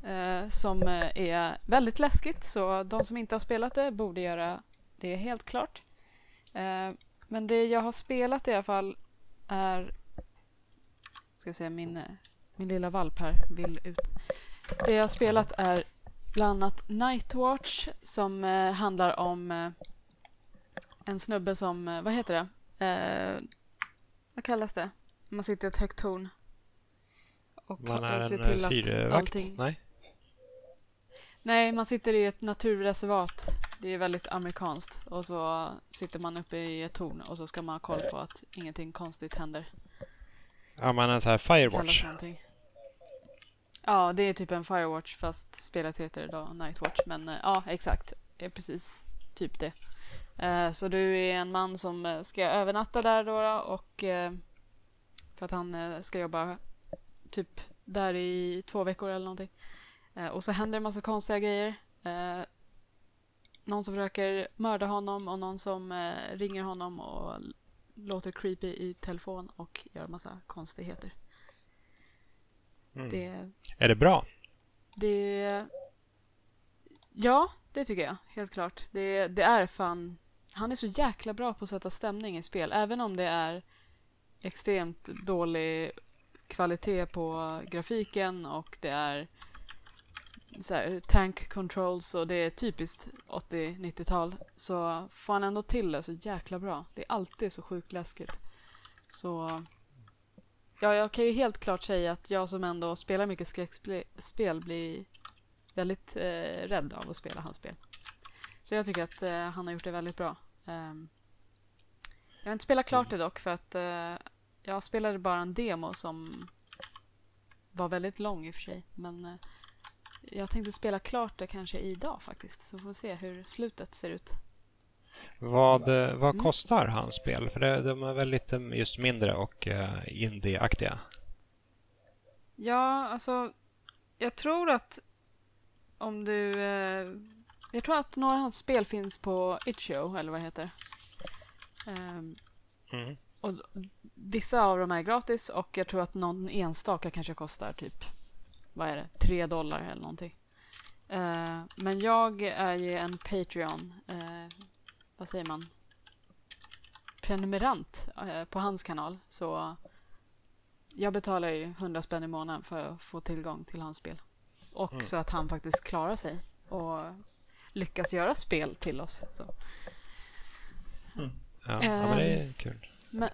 eh, som är väldigt läskigt, så de som inte har spelat det borde göra det helt klart. Eh, men det jag har spelat i alla fall är... Ska säga, min, eh, min lilla valp här vill ut. Det jag har spelat är bland annat Nightwatch som eh, handlar om eh, en snubbe som, eh, vad heter det? Eh, vad kallas det? Man sitter i ett högt torn. Och Man är ser en till att fyrvakt? allting... Nej? Nej, man sitter i ett naturreservat. Det är väldigt amerikanskt. Och så sitter man uppe i ett torn och så ska man ha koll på att ingenting konstigt händer. Ja, man är så här Firewatch. Ja, det är typ en Firewatch fast spelet heter då Nightwatch. Men eh, ja, exakt. Det är precis typ det. Eh, Så du är en man som eh, ska övernatta där då och för att han ska jobba typ där i två veckor eller någonting. Och så händer en massa konstiga grejer. Någon som försöker mörda honom och någon som eh, ringer honom och låter creepy i telefon och gör massa konstigheter. Mm. Det, Är det bra? det... Ja, det tycker jag. Helt klart. Det, det är fan... Han är så jäkla bra på att sätta stämning i spel. Även om det är extremt dålig kvalitet på grafiken och det är så här, tank controls och det är typiskt 80-90-tal så får han ändå till det så jäkla bra. Det är alltid så sjukt läskigt. Så ja, jag kan ju helt klart säga att jag som ändå spelar mycket skräckspel blir väldigt eh, rädd av att spela hans spel. Så jag tycker att eh, han har gjort det väldigt bra. Um, jag har inte spelat klart det dock för att eh, jag spelade bara en demo som var väldigt lång i och för sig. Men eh, jag tänkte spela klart det kanske idag faktiskt. Så får vi se hur slutet ser ut. Vad, eh, vad Mm. kostar hans spel? För det, de är väl lite just mindre och uh, indie-aktiga. Ja, alltså jag tror att om du... Eh, jag tror att några av hans spel finns på itch.io eller vad det heter. Ehm, Mm. och vissa av dem är gratis och jag tror att någon enstaka kanske kostar typ, vad är det, tre dollar eller någonting. Eh, men jag är ju en Patreon, eh, vad säger man, prenumerant eh, på hans kanal. Så jag betalar ju 100 spänn i månaden för att få tillgång till hans spel. Och Mm. så att han faktiskt klarar sig och lyckas göra spel till oss. Så. Ja, ja, men det är kul. Men,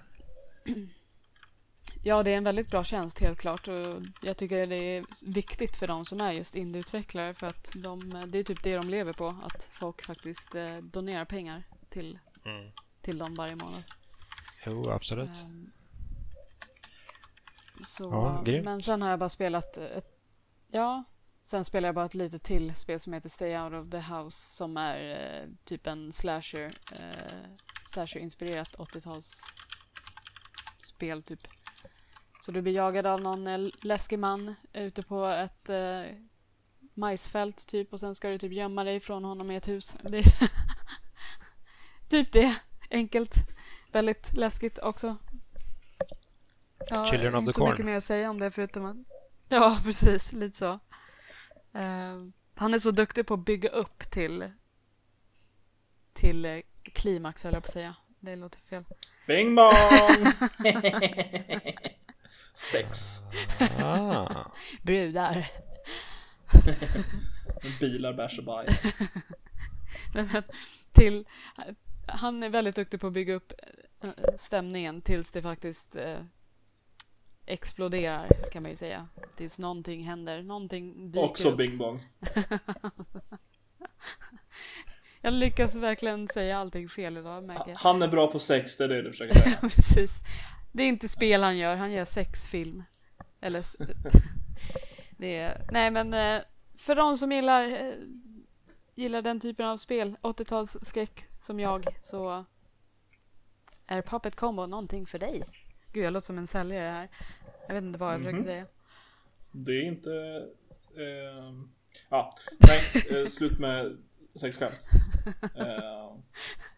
ja, det är en väldigt bra tjänst helt klart. Och jag tycker det är viktigt för de som är just indieutvecklare för att de, det är typ det de lever på. Att folk faktiskt eh, donerar pengar till, Mm. till dem varje månad. Jo, absolut. Ehm, Så, Ja, grymt. men sen har jag bara spelat ett, ja, sen spelar jag bara ett litet till spel som heter Stay Out of the House som är eh, typ en slasher, eh, slasher-inspirerat 80-tals spel typ. Så du blir jagad av någon eh, läskig man ute på ett eh, majsfält typ och sen ska du typ gömma dig från honom i ett hus. Det typ det. Enkelt. Väldigt läskigt också. Ja, Children of inte the så Corn. mycket mer att säga om det förutom att... Ja, precis. Lite så. Eh, han är så duktig på att bygga upp till till eh, klimax, höll jag på att säga. Det låter fel. Bing bong! Sex. Ah. Brudar. Bilar, bärs och baj. Till, han är väldigt duktig på att bygga upp eh, stämningen tills det faktiskt eh, exploderar kan man ju säga. Tills någonting händer, någonting dyker Också upp. bing bong. Jag lyckas verkligen säga allting fel idag märker jag. Han är bra på sex, det är det du försöker säga. Precis. Det är inte spel han gör, han gör sexfilm. Eller... det är... Nej men eh, för de som gillar, eh, gillar den typen av spel, 80-talsskräck som jag, så är Puppet Combo någonting för dig. Gud, jag låter som en säljare här. Jag vet inte vad jag försöker Mhm. säga. Det är inte... ehm, ja, nej, eh, slut med sexskämt. Uh,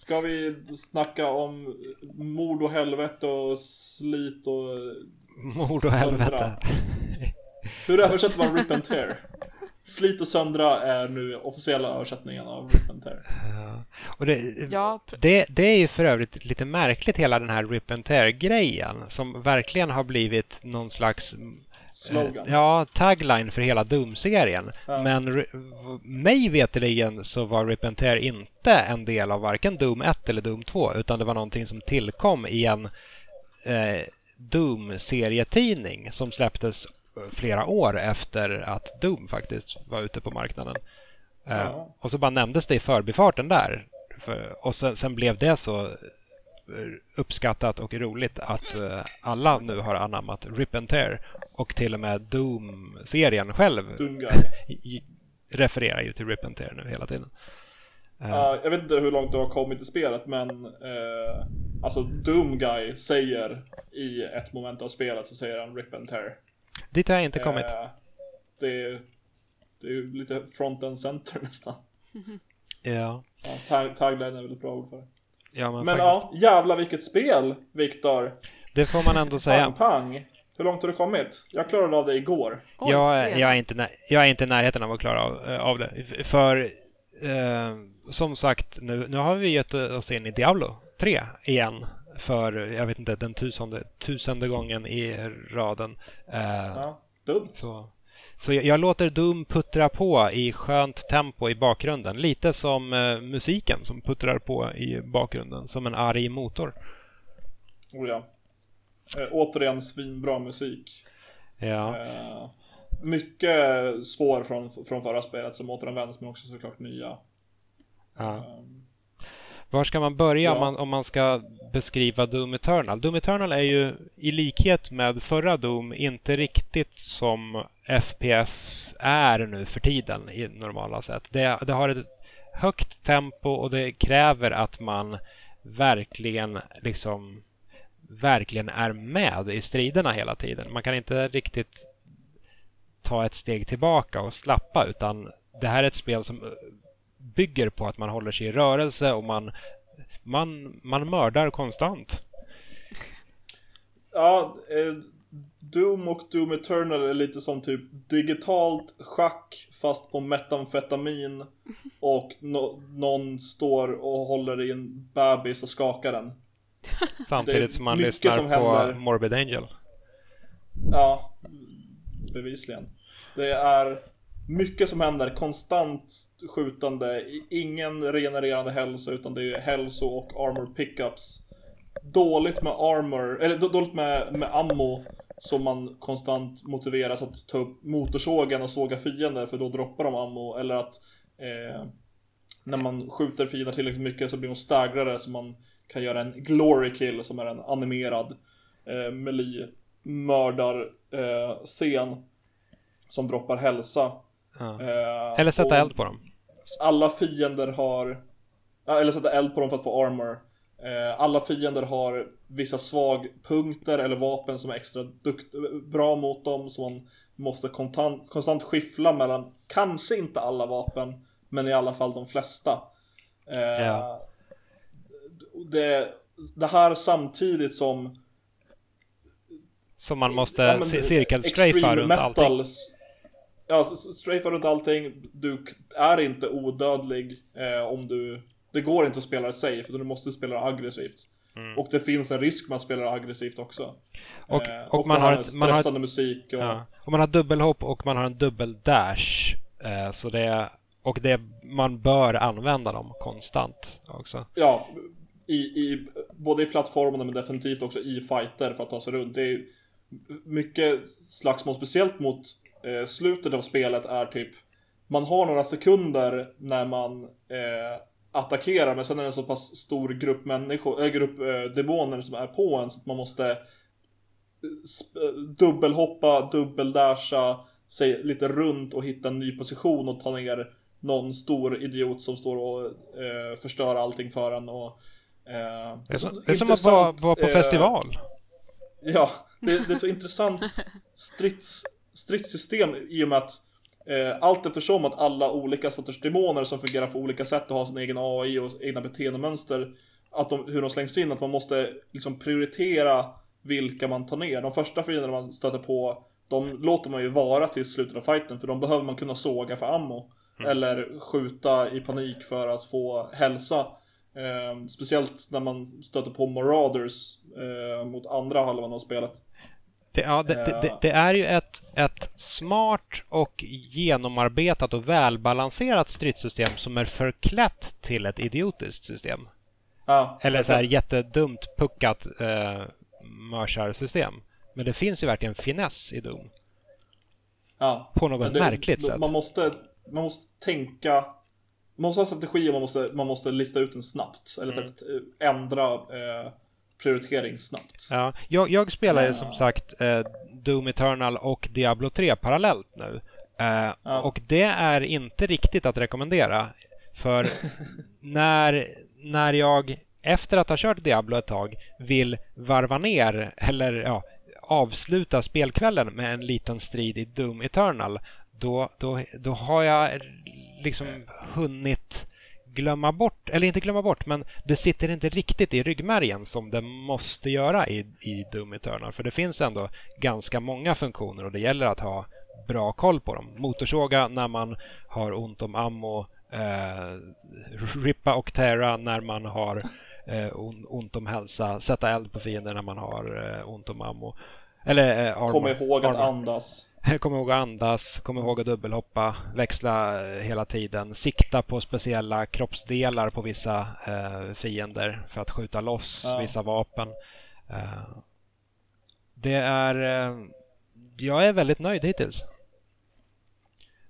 ska vi snacka om mord och helvete och slit och... Mord och helvete. Hur översätter man rip and tear? Slit och söndra är nu officiella översättningen av rip and tear. Ja. Och det, Ja, det, det är ju för övrigt lite märkligt hela den här Rip and Tear-grejen som verkligen har blivit någon slags Slogan. Eh, Ja, tagline för hela Doom-serien. Ja. Men mig veterligen så var Tear inte en del av varken Doom 1 eller Doom 2 utan det var någonting som tillkom i en eh, Doom-serietidning som släpptes eh, flera år efter att Doom faktiskt var ute på marknaden. Eh, Ja. Och så bara nämndes det i förbifarten där. För, och sen, sen blev det så uppskattat och roligt att eh, alla nu har anammat Rip and Tear och till och med Doom-serien själv refererar ju till Rip and Tear nu hela tiden. Ja, jag vet inte hur långt du har kommit i spelet men eh, Alltså Doom Guy säger i ett moment av spelet så säger han Rip and Tear. Dit har jag inte kommit. Eh, det, är, det är lite front and center nästan. Ja, Ja, tag, tagline är väl ett bra ord för det. Ja men, Men ja, jävla vilket spel Viktor. Det får man ändå säga. Pang pang. Hur långt har du kommit? Jag klarade av det igår. oj, jag, jag, är inte, jag är inte i närheten av att klara av, eh, av det. För eh, som sagt, nu, nu har vi gett oss in i Diablo 3 igen. För, jag vet inte, den tusende, tusende gången i raden. Eh, Ja, dumt. Så, så jag, jag låter Doom puttra på i skönt tempo i bakgrunden. Lite som eh, musiken som puttrar på i bakgrunden, som en arg motor. Oh ja. Eh, återigen svinbra musik. Ja, Eh, mycket spår från, från förra spelet som återanvänds men också såklart nya. ja. Um, Var ska man börja Ja. om, man, om man ska beskriva Doom Eternal? Doom Eternal är ju i likhet med förra Doom inte riktigt som FPS är nu för tiden i normala sätt. Det, det har ett högt tempo och det kräver att man verkligen liksom verkligen är med i striderna hela tiden. Man kan inte riktigt ta ett steg tillbaka och slappa utan det här är ett spel som bygger på att man håller sig i rörelse och man, man, man mördar konstant. Ja, eh, Doom och Doom Eternal är lite som typ digitalt schack fast på metamfetamin och no- någon står och håller i en bebis och skakar den. Samtidigt som man lyssnar som på händer. Morbid Angel. Ja, bevisligen. Det är mycket som händer, konstant skjutande, ingen regenererande hälsa utan det är hälso och armor pickups. Dåligt med armor, eller dåligt med, med ammo som man konstant motiveras att ta upp motorsågen och såga fiender för då droppar de ammo eller att eh, när man skjuter fiender tillräckligt mycket så blir de staggrade så man kan göra en glory kill som är en animerad eh, melee mördar eh, scen som droppar hälsa. Ja. Eh, Eller sätta eld på dem. Alla fiender har, eller sätta eld på dem för att få armor. Eh, alla fiender har vissa svagpunkter eller vapen som är extra dukt, bra mot dem. Så man måste konstant, konstant skiffla mellan, kanske inte alla vapen, men i alla fall de flesta. Eh, Ja. det, det här samtidigt som Som man måste Ja, men ci- cirkelstrafa extreme runt allting. Ja, s- s- strafa runt allting. Du är inte odödlig eh, om du... Det går inte att spela det safe, utan du måste spela aggressivt. Och det finns en risk med att spela det aggressivt också. Mm. Och- Eh, och och man har ett- man har stressande musik och... Ja. Och man har dubbelhopp och man har en dubbeldash. Eh, så det, och det, man bör använda dem konstant också. Ja, i, i, både i plattformarna men definitivt också i fighter för att ta sig runt. Det är mycket slagsmål, speciellt mot eh, slutet av spelet är typ Man har några sekunder när man eh, attackerar men sen är det en så pass stor grupp människor, äh, grupp eh, demoner som är på en så att man måste eh, eh, dubbelhoppa, dubbeldasha sig lite runt och hitta en ny position och ta ner någon stor idiot som står och eh, förstör allting för en och eh, Det är, så som, det är som att vara, vara på eh, festival. Ja, det, det är så intressant strids, stridssystem i och med att eh, allt eftersom att alla olika sorters demoner som fungerar på olika sätt och har sin egen AI och egna beteendemönster att de, hur de slängs in, att man måste liksom prioritera vilka man tar ner. De första fienderna man stöter på, de låter man ju vara till slutet av fighten för de behöver man kunna såga för ammo. Eller skjuta i panik för att få hälsa. Eh, speciellt när man stöter på Marauders eh, mot andra halvan av spelet. Det, ja, det, det, det, det är ju ett, ett smart och genomarbetat och välbalanserat stridssystem som är förklätt till ett idiotiskt system. Ja, Eller så här jättedumt puckat eh, mörsarsystem. Men det finns ju verkligen finess i Doom. ja. På något det- märkligt sätt. Man måste, man måste tänka Man måste ha strategi och man måste, man måste lista ut den snabbt. Eller Mm. eh, ändra eh, prioritering snabbt. Ja, jag, jag spelar ju Ja. som sagt eh, Doom Eternal och Diablo 3 parallellt nu. Eh, Ja. Och det är inte riktigt att rekommendera. För när, när jag efter att ha kört Diablo ett tag vill varva ner eller ja, avsluta spelkvällen med en liten strid i Doom Eternal då, då, då har jag liksom hunnit glömma bort, eller inte glömma bort, men det sitter inte riktigt i ryggmärgen som det måste göra i, i Doom Eternal. För det finns ändå ganska många funktioner och det gäller att ha bra koll på dem. Motorsåga när man har ont om ammo, eh, rippa och tära när man har eh, on, ont om hälsa, sätta eld på fiender när man har eh, ont om ammo. Eller eh, armor. Kom ihåg att armor. andas. Kom ihåg att andas, kom ihåg att dubbelhoppa, växla eh, hela tiden, sikta på speciella kroppsdelar på vissa eh, fiender för att skjuta loss Ja. vissa vapen. Eh, det är... Eh, jag är väldigt nöjd hittills.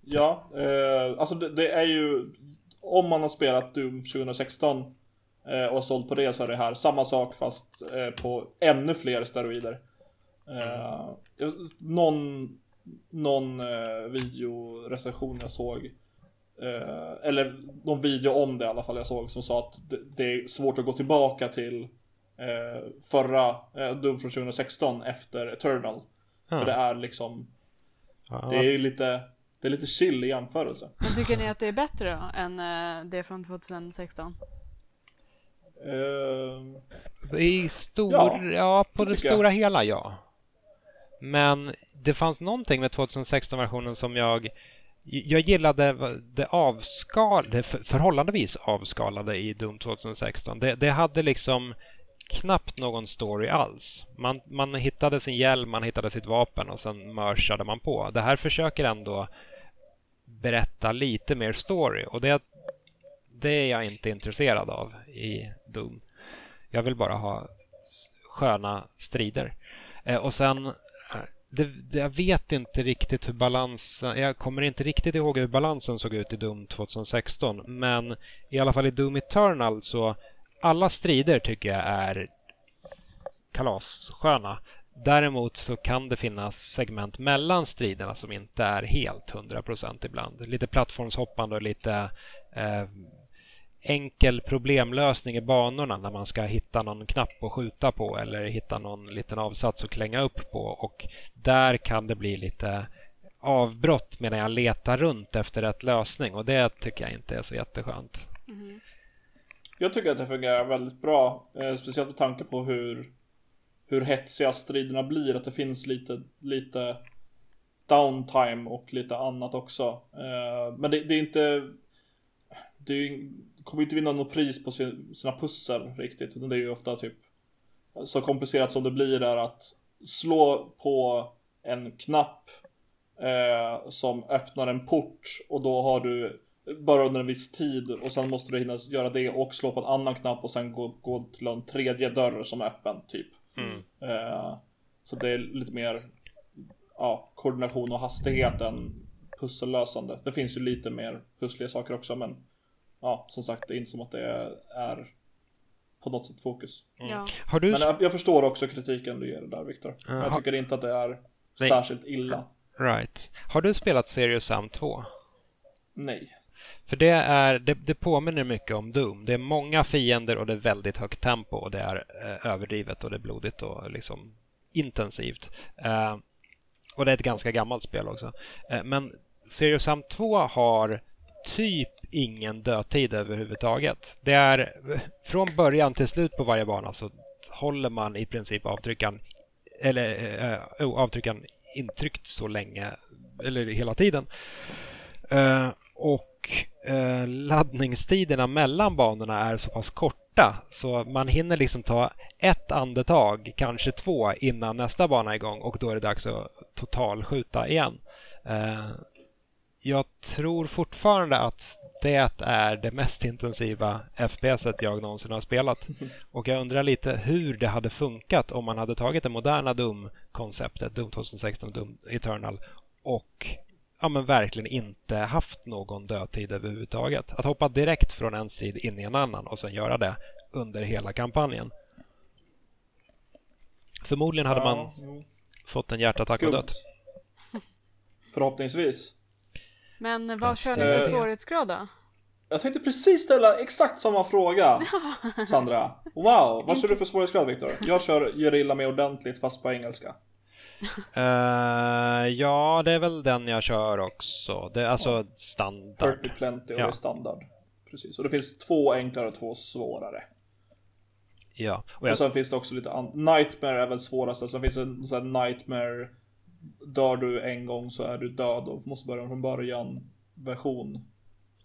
Ja, eh, alltså det, det är ju Om man har spelat Doom 2016 Eh, och sålt på det så är det här samma sak fast på ännu fler steroider. Eh, någon någon eh, videorecension jag såg eh, Eller någon video om det i alla fall jag såg som sa att det, det är svårt att gå tillbaka till eh, Förra eh, Doom från 2016 efter Eternal Ja. För det är liksom Ja, Det är lite Det är lite chill i jämförelse Men tycker ni att det är bättre då, än eh, det från 2016? eh, I stor, Ja, ja, på det tycker jag. stora hela ja. Men det fanns någonting med 2016-versionen som jag jag gillade det avskal, det förhållandevis avskalade i Doom 2016. Det, det hade liksom knappt någon story alls. Man, man hittade sin hjälm, man hittade sitt vapen och sen mörsade man på. Det här försöker ändå berätta lite mer story och det, det är jag inte intresserad av i Doom. Jag vill bara ha sköna strider. Eh, och sen, det, det, jag vet inte riktigt hur balansen, jag kommer inte riktigt ihåg hur balansen såg ut i Doom 2016, men i alla fall i Doom Eternal så alla strider tycker jag är kalassköna. Däremot så kan det finnas segment mellan striderna som inte är helt 100% ibland. Lite plattformshoppande och lite eh, enkel problemlösning i banorna när man ska hitta någon knapp att skjuta på eller hitta någon liten avsats att klänga upp på. Och där kan det bli lite avbrott medan jag letar runt efter rätt lösning och det tycker jag inte är så jätteskönt. Jag tycker att det fungerar väldigt bra. Eh, speciellt med tanke på hur, hur hetsiga striderna blir. Att det finns lite, lite downtime och lite annat också. Eh, men det, det är inte... Det är ju, kommer inte vinna något pris på sin, sina pussel riktigt. Utan det är ju ofta typ så komplicerat som det blir är att slå på en knapp eh, som öppnar en port och då har du bara under en viss tid och sen måste du hinna göra det och slå på en annan knapp och sen gå, gå till en tredje dörr som är öppen typ. Eh, så det är lite mer ja, koordination och hastighet än pussellösande. Det finns ju lite mer pussliga saker också men ja, som sagt det är inte som att det är på något sätt fokus. Ja. Har du Men jag, jag förstår också kritiken du ger där Viktor. Men Ja, jag har- tycker inte att det är Nej. särskilt illa. Right. Har du spelat Serious Sam 2? Nej. För det, är, det, det påminner mycket om Doom. Det är många fiender och det är väldigt högt tempo och det är eh, överdrivet och det är blodigt och liksom intensivt. Eh, och det är ett ganska gammalt spel också. Eh, men Serious Sam 2 har typ ingen dödtid överhuvudtaget. Det är från början till slut på varje bana så håller man i princip avtryckaren eller eh, oh, intryckt så länge eller hela tiden. Eh, och eh, laddningstiderna mellan banorna är så pass korta så man hinner liksom ta ett andetag, kanske två, innan nästa bana är igång och då är det dags att totalskjuta igen. Eh, jag tror fortfarande att det är det mest intensiva FPSet jag någonsin har spelat. Och jag undrar lite hur det hade funkat om man hade tagit det moderna Doom-konceptet, Doom 2016, Doom Eternal och ja, men verkligen inte haft någon dödtid överhuvudtaget. Att hoppa direkt från en strid in i en annan och sen göra det under hela kampanjen. Förmodligen hade man Ja, jo. fått en hjärtattack och Skumt. dött. Förhoppningsvis. Men vad kör ni Eh. för svårighetsgrad då? Jag tänkte precis ställa exakt samma fråga Sandra. Wow, vad kör du för svårighetsgrad Viktor? Jag kör gerilla mig ordentligt fast på engelska. Eh, ja, det är väl den jag kör också. Det är alltså standard. 30 plenty och Ja. det är standard. Precis, och det finns två enklare och två svårare. Ja, och Och jag, sen finns det också lite Nightmare är väl svårast. Sen finns det en sån här Nightmare Dör du en gång så är du död och måste börja från början version.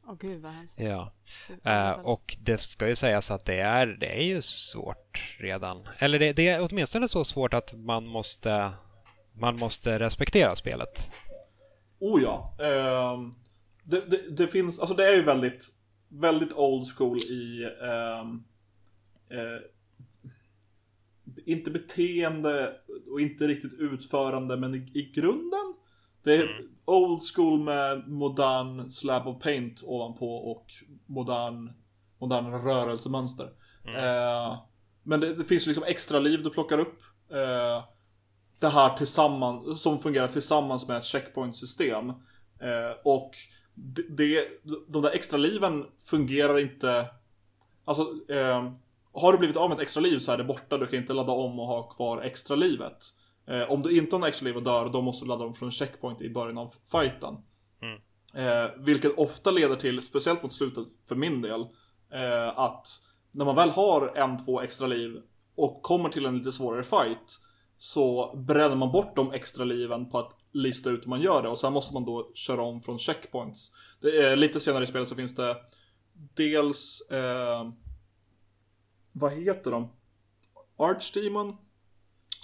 Åh gud vad hemskt. ja. Eh, och det ska ju sägas att det är, det är ju svårt redan. Eller det, det är åtminstone så svårt att man måste, man måste respektera spelet. Oh ja. ehm, det, det, det finns, alltså det är ju väldigt, väldigt old school i eh, inte beteende och inte riktigt utförande men i, i grunden. Det är old school med modern slab of paint ovanpå och modern, modern rörelsemönster. Eh, men det, det finns liksom extra liv du plockar upp. Eh, det här tillsammans, som fungerar tillsammans med ett checkpoint-system. Eh, och det, det, de där extra liven fungerar inte... Alltså, eh, har du blivit av med ett extra liv så är det borta. Du kan inte ladda om och ha kvar extra livet. Eh, om du inte har extra liv och dör, då måste du ladda om från checkpoint i början av fighten. Mm. Eh, vilket ofta leder till, speciellt mot slutet för min del, eh, att när man väl har en, två extra liv och kommer till en lite svårare fight så bränner man bort de extra liven på att lista ut hur man gör det och sen måste man då köra om från checkpoints. Det är, lite senare i spelet så finns det dels eh, vad heter de? Archdemon?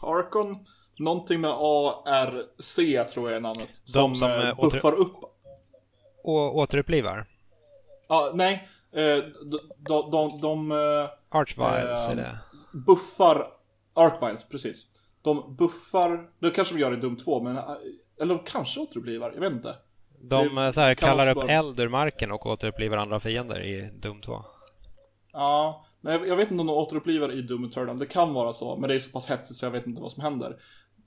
Archon? Någonting med ARC tror jag är namnet. Som, som, eh, eh, buffar upp Och återupplivar. Ja, nej. Eh, de, de, de, de eh, Archviles Ehm, det. buffar Archviles, precis. De buffar, det kanske de gör i Dum 2, men eh, eller de kanske återupplivar, jag vet inte. De det eh, så här, kallar upp eld ur marken och återupplivar andra fiender i Doom 2. Ja, nej, jag vet inte om de återupplivar i Doom Eternal, det kan vara så, men det är så pass hetsigt så jag vet inte vad som händer.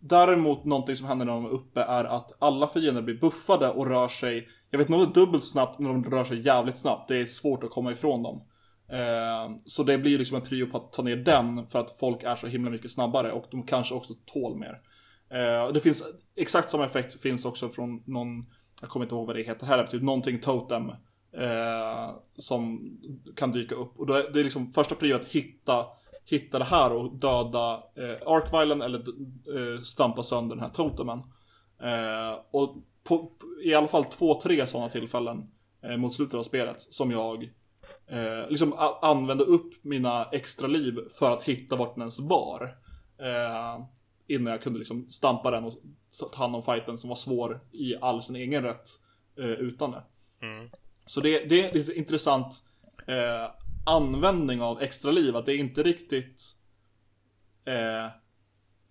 Däremot någonting som händer när de är uppe är att alla fiender blir buffade och rör sig, jag vet inte om det är dubbelt snabbt, men de rör sig jävligt snabbt. Det är svårt att komma ifrån dem. Eh, så det blir liksom en prio på att ta ner den för att folk är så himla mycket snabbare och de kanske också tål mer. Eh, det finns, exakt samma effekt finns också från någon, jag kommer inte ihåg vad det heter här, typ någonting totem. Eh, som kan dyka upp. Och då är, det är liksom första prio att hitta, hitta det här och döda eh, Arkvilen eller eh, stampa sönder den här totemen. Eh, och på, i alla fall två, tre sådana tillfällen eh, mot slutet av spelet som jag eh, liksom a- använde upp mina extra liv för att hitta vart den ens var. Eh, innan jag kunde liksom stampa den och ta hand om fighten som var svår i all sin egen rätt eh, utan det. Mm. Så det, det är lite intressant eh, användning av extra liv, att det är inte riktigt eh,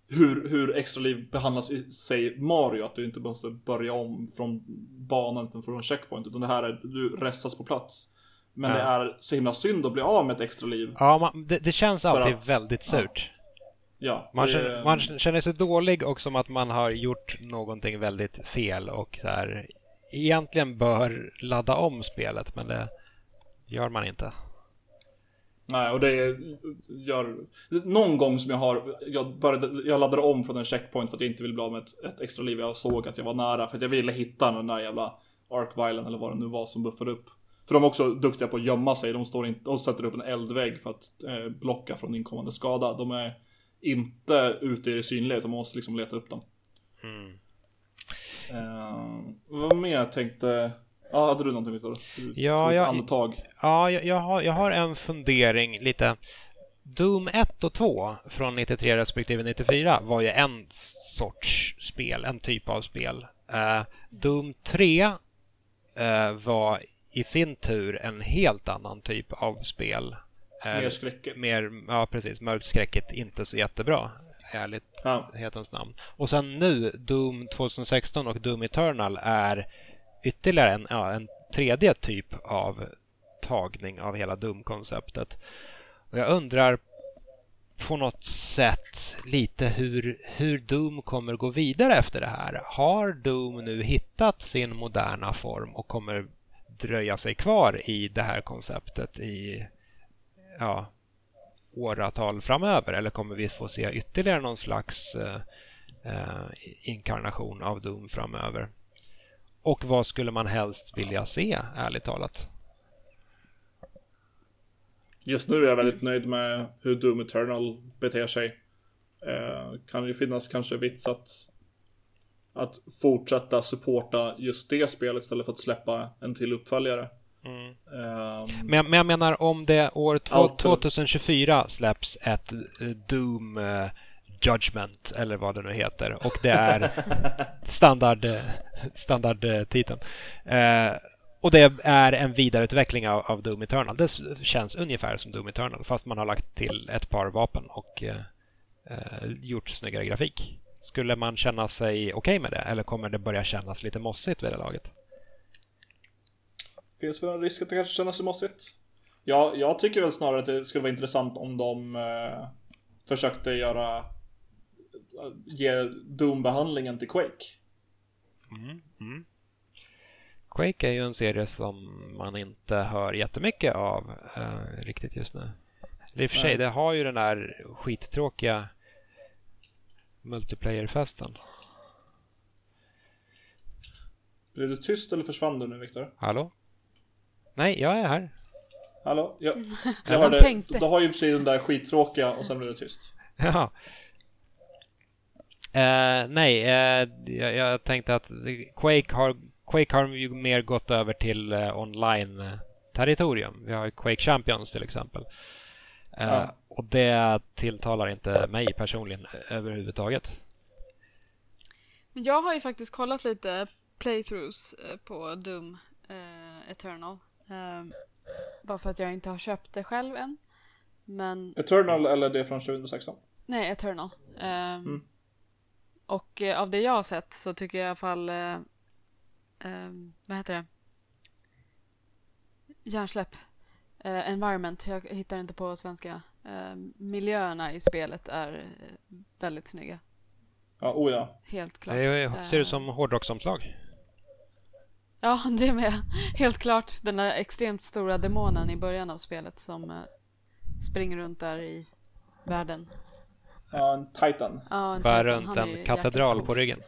hur, hur extra liv behandlas i sig Mario, att du inte måste börja om från banan utan från checkpoint, utan det här är, du restas på plats. Men Ja. det är så himla synd att bli av med ett extra liv. Ja, man, det, det känns alltid att- väldigt surt. Ja, Man, det- känner, man känner sig dålig och som att man har gjort någonting väldigt fel och så här, egentligen bör ladda om spelet, men det gör man inte. Nej, och det gör... Någon gång som jag har... Jag, började, jag laddade om från en checkpoint för att jag inte ville bli av med ett, ett extra liv. Jag såg att jag var nära för att jag ville hitta den där jävla Arkvilen eller vad det nu var som buffade upp. För de är också duktiga på att gömma sig. De, står inte, de sätter upp en eldvägg för att eh, blocka från inkommande skada. De är inte ute i det synliga utan man måste liksom leta upp dem. Mm. Eh, vad mer jag tänkte... Ja, hade du någonting Viktor? Ja, jag- andetag. Ja, jag, jag, har, jag har en fundering lite. Doom 1 och 2 från 93 respektive 94 var ju en sorts spel, en typ av spel. Eh, Doom 3 eh, var i sin tur en helt annan typ av spel. Mer skräckigt. mer, ja precis, mörkt skräckigt, inte så jättebra, ärligt Ja. namn. Och sen nu, Doom 2016 och Doom Eternal är ytterligare en, ja, en tredje typ av tagning av hela Doom-konceptet. Och jag undrar på något sätt lite hur, hur Doom kommer gå vidare efter det här. Har Doom nu hittat sin moderna form och kommer dröja sig kvar i det här konceptet i ja, åratal framöver? Eller kommer vi få se ytterligare någon slags eh, eh inkarnation av Doom framöver? Och vad skulle man helst vilja se, ärligt talat? Just nu är jag väldigt nöjd med hur Doom Eternal beter sig. Eh, kan ju finnas kanske vits att, att fortsätta supporta just det spelet istället för att släppa en till uppföljare. Eh, Men, jag- men jag menar om det år två- Allt- 2024 släpps ett eh, Doom eh, Judgment eller vad det nu heter och det är standard, eh, standardtiteln. Eh, och det är en vidareutveckling av, av Doom Eternal. Det känns ungefär som Doom Eternal fast man har lagt till ett par vapen och eh, gjort snyggare grafik. Skulle man känna sig okej med det eller kommer det börja kännas lite mossigt vid det laget? Finns väl en risk att det kanske känns mossigt. Ja, jag tycker väl snarare att det skulle vara intressant om de eh, försökte göra ge Doom-behandlingen till Quake. Mm, mm. Quake är ju en serie som man inte hör jättemycket av eh, riktigt just nu. I och för sig, det har ju den där skittråkiga multiplayer-festen. Blev du tyst eller försvann du nu Viktor? Hallå? Nej, jag är här. Hallå? Jag, jag Han hörde, du har ju för sig den där skittråkiga och sen blev det tyst. Ja. Eh, nej, eh, jag, jag tänkte att Quake har, Quake har ju mer gått över till eh, online-territorium. Vi har ju Quake Champions till exempel. Eh, Ja. Och det tilltalar inte mig personligen överhuvudtaget. Men jag har ju faktiskt kollat lite playthroughs eh, på Doom eh, Eternal. Eh, bara för att jag inte har köpt det själv än. Men Eternal eller det från 2016? Nej, Eternal. Ehm, Och eh, av det jag har sett så tycker jag i alla fall... Eh, ehm, vad heter det? Hjärnsläpp. Eh, environment. Jag hittar inte på svenska. Miljöerna i spelet är väldigt snygga. Ja, oh ja. Helt klart. Det ser ut som hårdrocksomslag. Ja, det med. Helt klart. Den där extremt stora demonen i början av spelet som eh, springer runt där i världen. ja en Titan. Ja, en Bär Titan. runt en katedral på ryggen.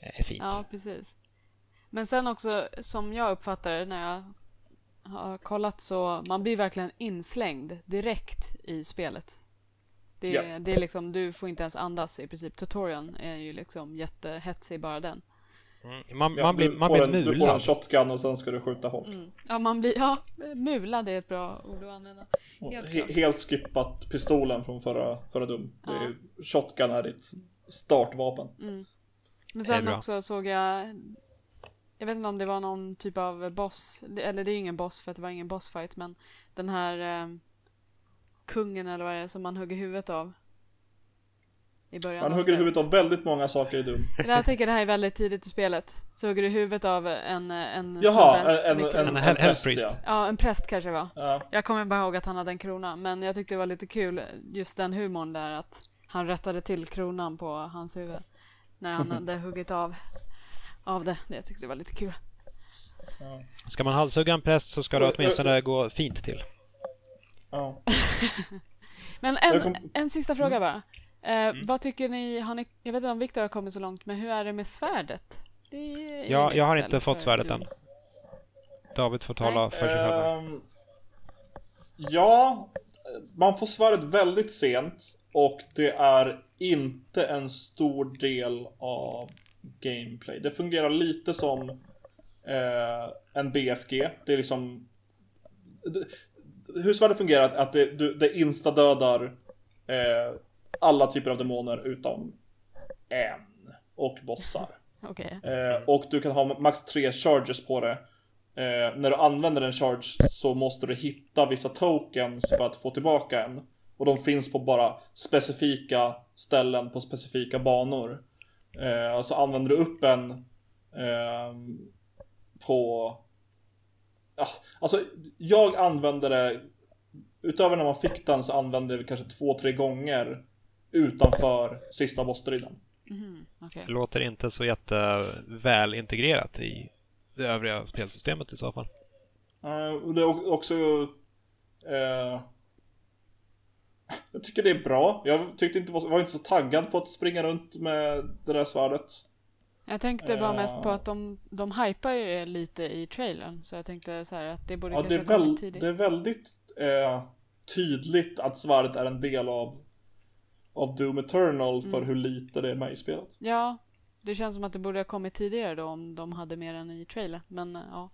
Det är fint. Ja, precis. Men sen också, som jag uppfattar det när jag har kollat så man blir verkligen inslängd direkt i spelet. Det, Ja. det är liksom, du får inte ens andas i princip. Tutorialen är ju liksom jättehetsig bara den. Mm. Man, Ja, man blir, du, man får blir en, du får en mulad. shotgun och sen ska du skjuta folk. Mm. Ja, man blir, ja, mulad är ett bra ord att använda. Helt he- helt skippat pistolen från förra, förra. Det är, Shotgun är ditt startvapen. Men Det är sen också såg jag Jag vet inte om det var någon typ av boss Eller det är ju ingen boss för att det var ingen bossfight men Den här eh, Kungen eller vad det är som man hugger huvudet av I början Man hugger i huvudet av väldigt många saker i Doom. Jag tänker det här är väldigt tidigt i spelet Så hugger du huvudet av en, en Jaha, snubbe, en, en, en, En präst ja. Ja, en präst kanske det var ja. Jag kommer bara ihåg att han hade en krona Men jag tyckte det var lite kul Just den humorn där att Han rättade till kronan på hans huvud När han hade huggit av Av det, det jag tyckte det var lite kul Ska man halshugga en präst så ska det åtminstone gå fint till. ja. Men en, Mm. en sista fråga bara. Eh, Vad tycker ni, har ni, jag vet inte om Viktor har kommit så långt, men hur är det med svärdet? Det Ja, jag har inte fått svärdet du? än. David får tala Nej. för sig själv. Ehm, ja, man får svärdet väldigt sent och det är inte en stor del av gameplay. Det fungerar lite som eh, en BFG. Det är liksom... Det, hur svärdet fungerar är att det, du, det instadödar eh, alla typer av demoner utom en och bossar. Okej. Eh, och du kan ha max tre charges på det. Eh, när du använder en charge så måste du hitta vissa tokens för att få tillbaka en. Och de finns på bara specifika ställen på specifika banor. Eh, alltså använder du upp en ehm, på... Alltså jag använde det Utöver när man fick den så använde jag det kanske två, tre gånger Utanför sista bossstriden. Mhm, okej. Det låter inte så jätteväl integrerat i det övriga spelsystemet i så fall. Eh, och det är också... eh, jag tycker det är bra. Jag tyckte inte, var, var inte så taggad på att springa runt med det där svärdet. Jag tänkte bara Eh. mest på att de, de hypar ju det lite i trailern, så jag tänkte så här att det borde Ja, det, kanske är ha kommit väl, tidigt. det är väldigt eh, tydligt att svärdet är en del av, av Doom Eternal för Mm. hur lite det är med i spelet. Ja, det känns som att det borde ha kommit tidigare då om de hade mer än i trailer, men eh, ja.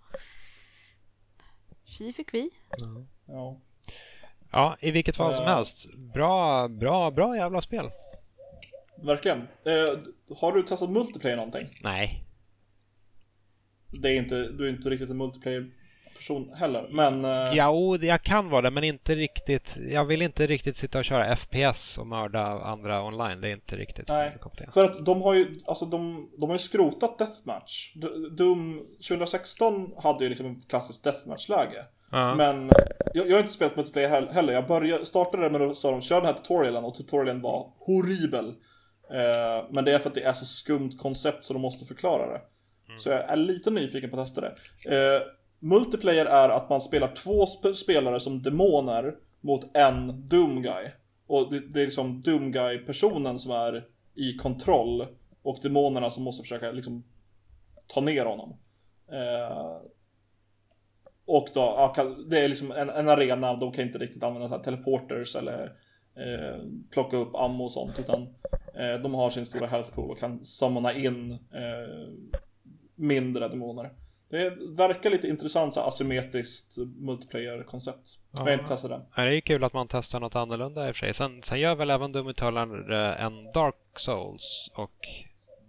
Tji fick vi. Ja. Ja, i vilket fall som Eh. helst. Bra, bra, bra jävla spel. Verkligen. Eh, har du testat multiplayer någonting? Nej. Det är inte, du är inte riktigt en multiplayer person heller, men... Eh, Ja, jag kan vara det, men inte riktigt. Jag vill inte riktigt sitta och köra FPS och mörda andra online. Det är inte riktigt Nej. För att de har ju, alltså de, de har ju skrotat Deathmatch. Doom 2016 hade ju liksom ett klassiskt Deathmatch-läge. Ja. Men jag, jag har inte spelat multiplayer hell- heller. Jag började, startade med att sa de kör den här tutorialen och tutorialen var horribel. Eh, men det är för att det är så skumt koncept så de måste förklara det. Så jag är lite nyfiken på att testa det. Eh, multiplayer är att man spelar två sp- spelare som demoner mot en Doom Guy. Och det, det är liksom Doom Guy-personen som är i kontroll och demonerna som måste försöka liksom ta ner honom. Eh, och då, ja, det är liksom en, en arena, de kan inte riktigt använda så här teleporters eller eh, plocka upp ammo och sånt. Utan eh, de har sin stora health pool och kan samla in eh, mindre demoner. Det verkar lite intressant så asymmetriskt multiplayer-koncept. Men jag har inte testat den. Ja, Det är ju kul att man testar något annorlunda i och för sig. Sen, sen gör väl även Doom Eternal eh, en Dark Souls och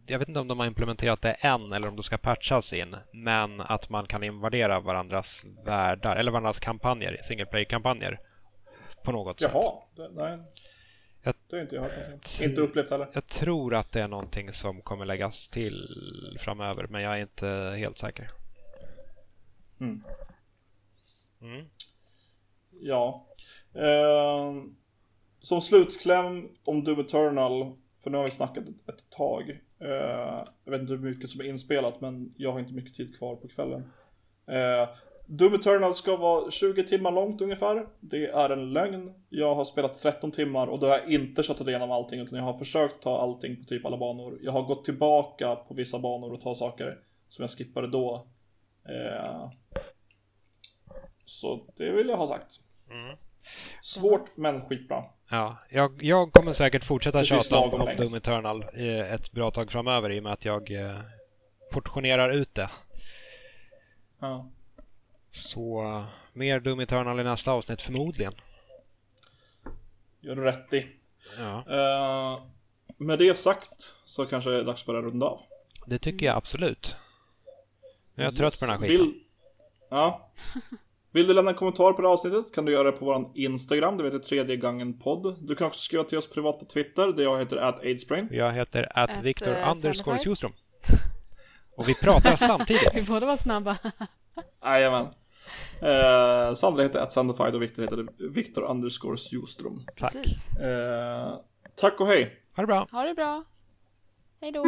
jag vet inte om de har implementerat det än eller om det ska patchas in. Men att man kan invadera varandras världar eller varandras kampanjer, single player-kampanjer. På något sätt. Jaha, nej. Jag- Det har inte jag hört någonting. Inte upplevt heller. Jag tror att det är någonting som kommer läggas till framöver men jag är inte helt säker. Mm. Mm. Ja. Eh, som slutkläm om Doom Eternal, för nu har vi snackat ett, ett tag. Eh, jag vet inte hur mycket som är inspelat, men jag har inte mycket tid kvar på kvällen. Eh, Doom Eternal ska vara 20 timmar långt ungefär. Det är en lögn. Jag har spelat 13 timmar och då har jag inte köttat igenom allting, utan jag har försökt ta allting på typ alla banor. Jag har gått tillbaka på vissa banor och ta saker som jag skippade då. Eh, så det vill jag ha sagt. Mm. Svårt men skitbra. Ja, jag, jag kommer säkert fortsätta Precis tjata om, om. Doom Eternal i ett bra tag framöver i och med att jag eh, portionerar ut det. Ja. Så eh, mer Doom Eternal i nästa avsnitt förmodligen. Gör du rätt i. Ja, Eh, med det sagt så kanske det är dags att börja runda av. det tycker jag absolut. Nu är jag trött på den här Yes. skiten. Vill... Ja. Vill du lämna en kommentar på det här avsnittet kan du göra det på våran Instagram, det heter tredje gången podd. Du kan också skriva till oss privat på Twitter, där jag heter at aidsbrain. Jag heter at At, Victor eh, underscore. Sjustrom. Och vi pratar samtidigt. Vi båda var snabba. Jajamän. Eh, Sandra heter at Sandified och Viktor heter Viktor underscore Sjustrom. Tack. Precis. Eh, tack och hej! Ha det bra. Ha det bra. Hej då.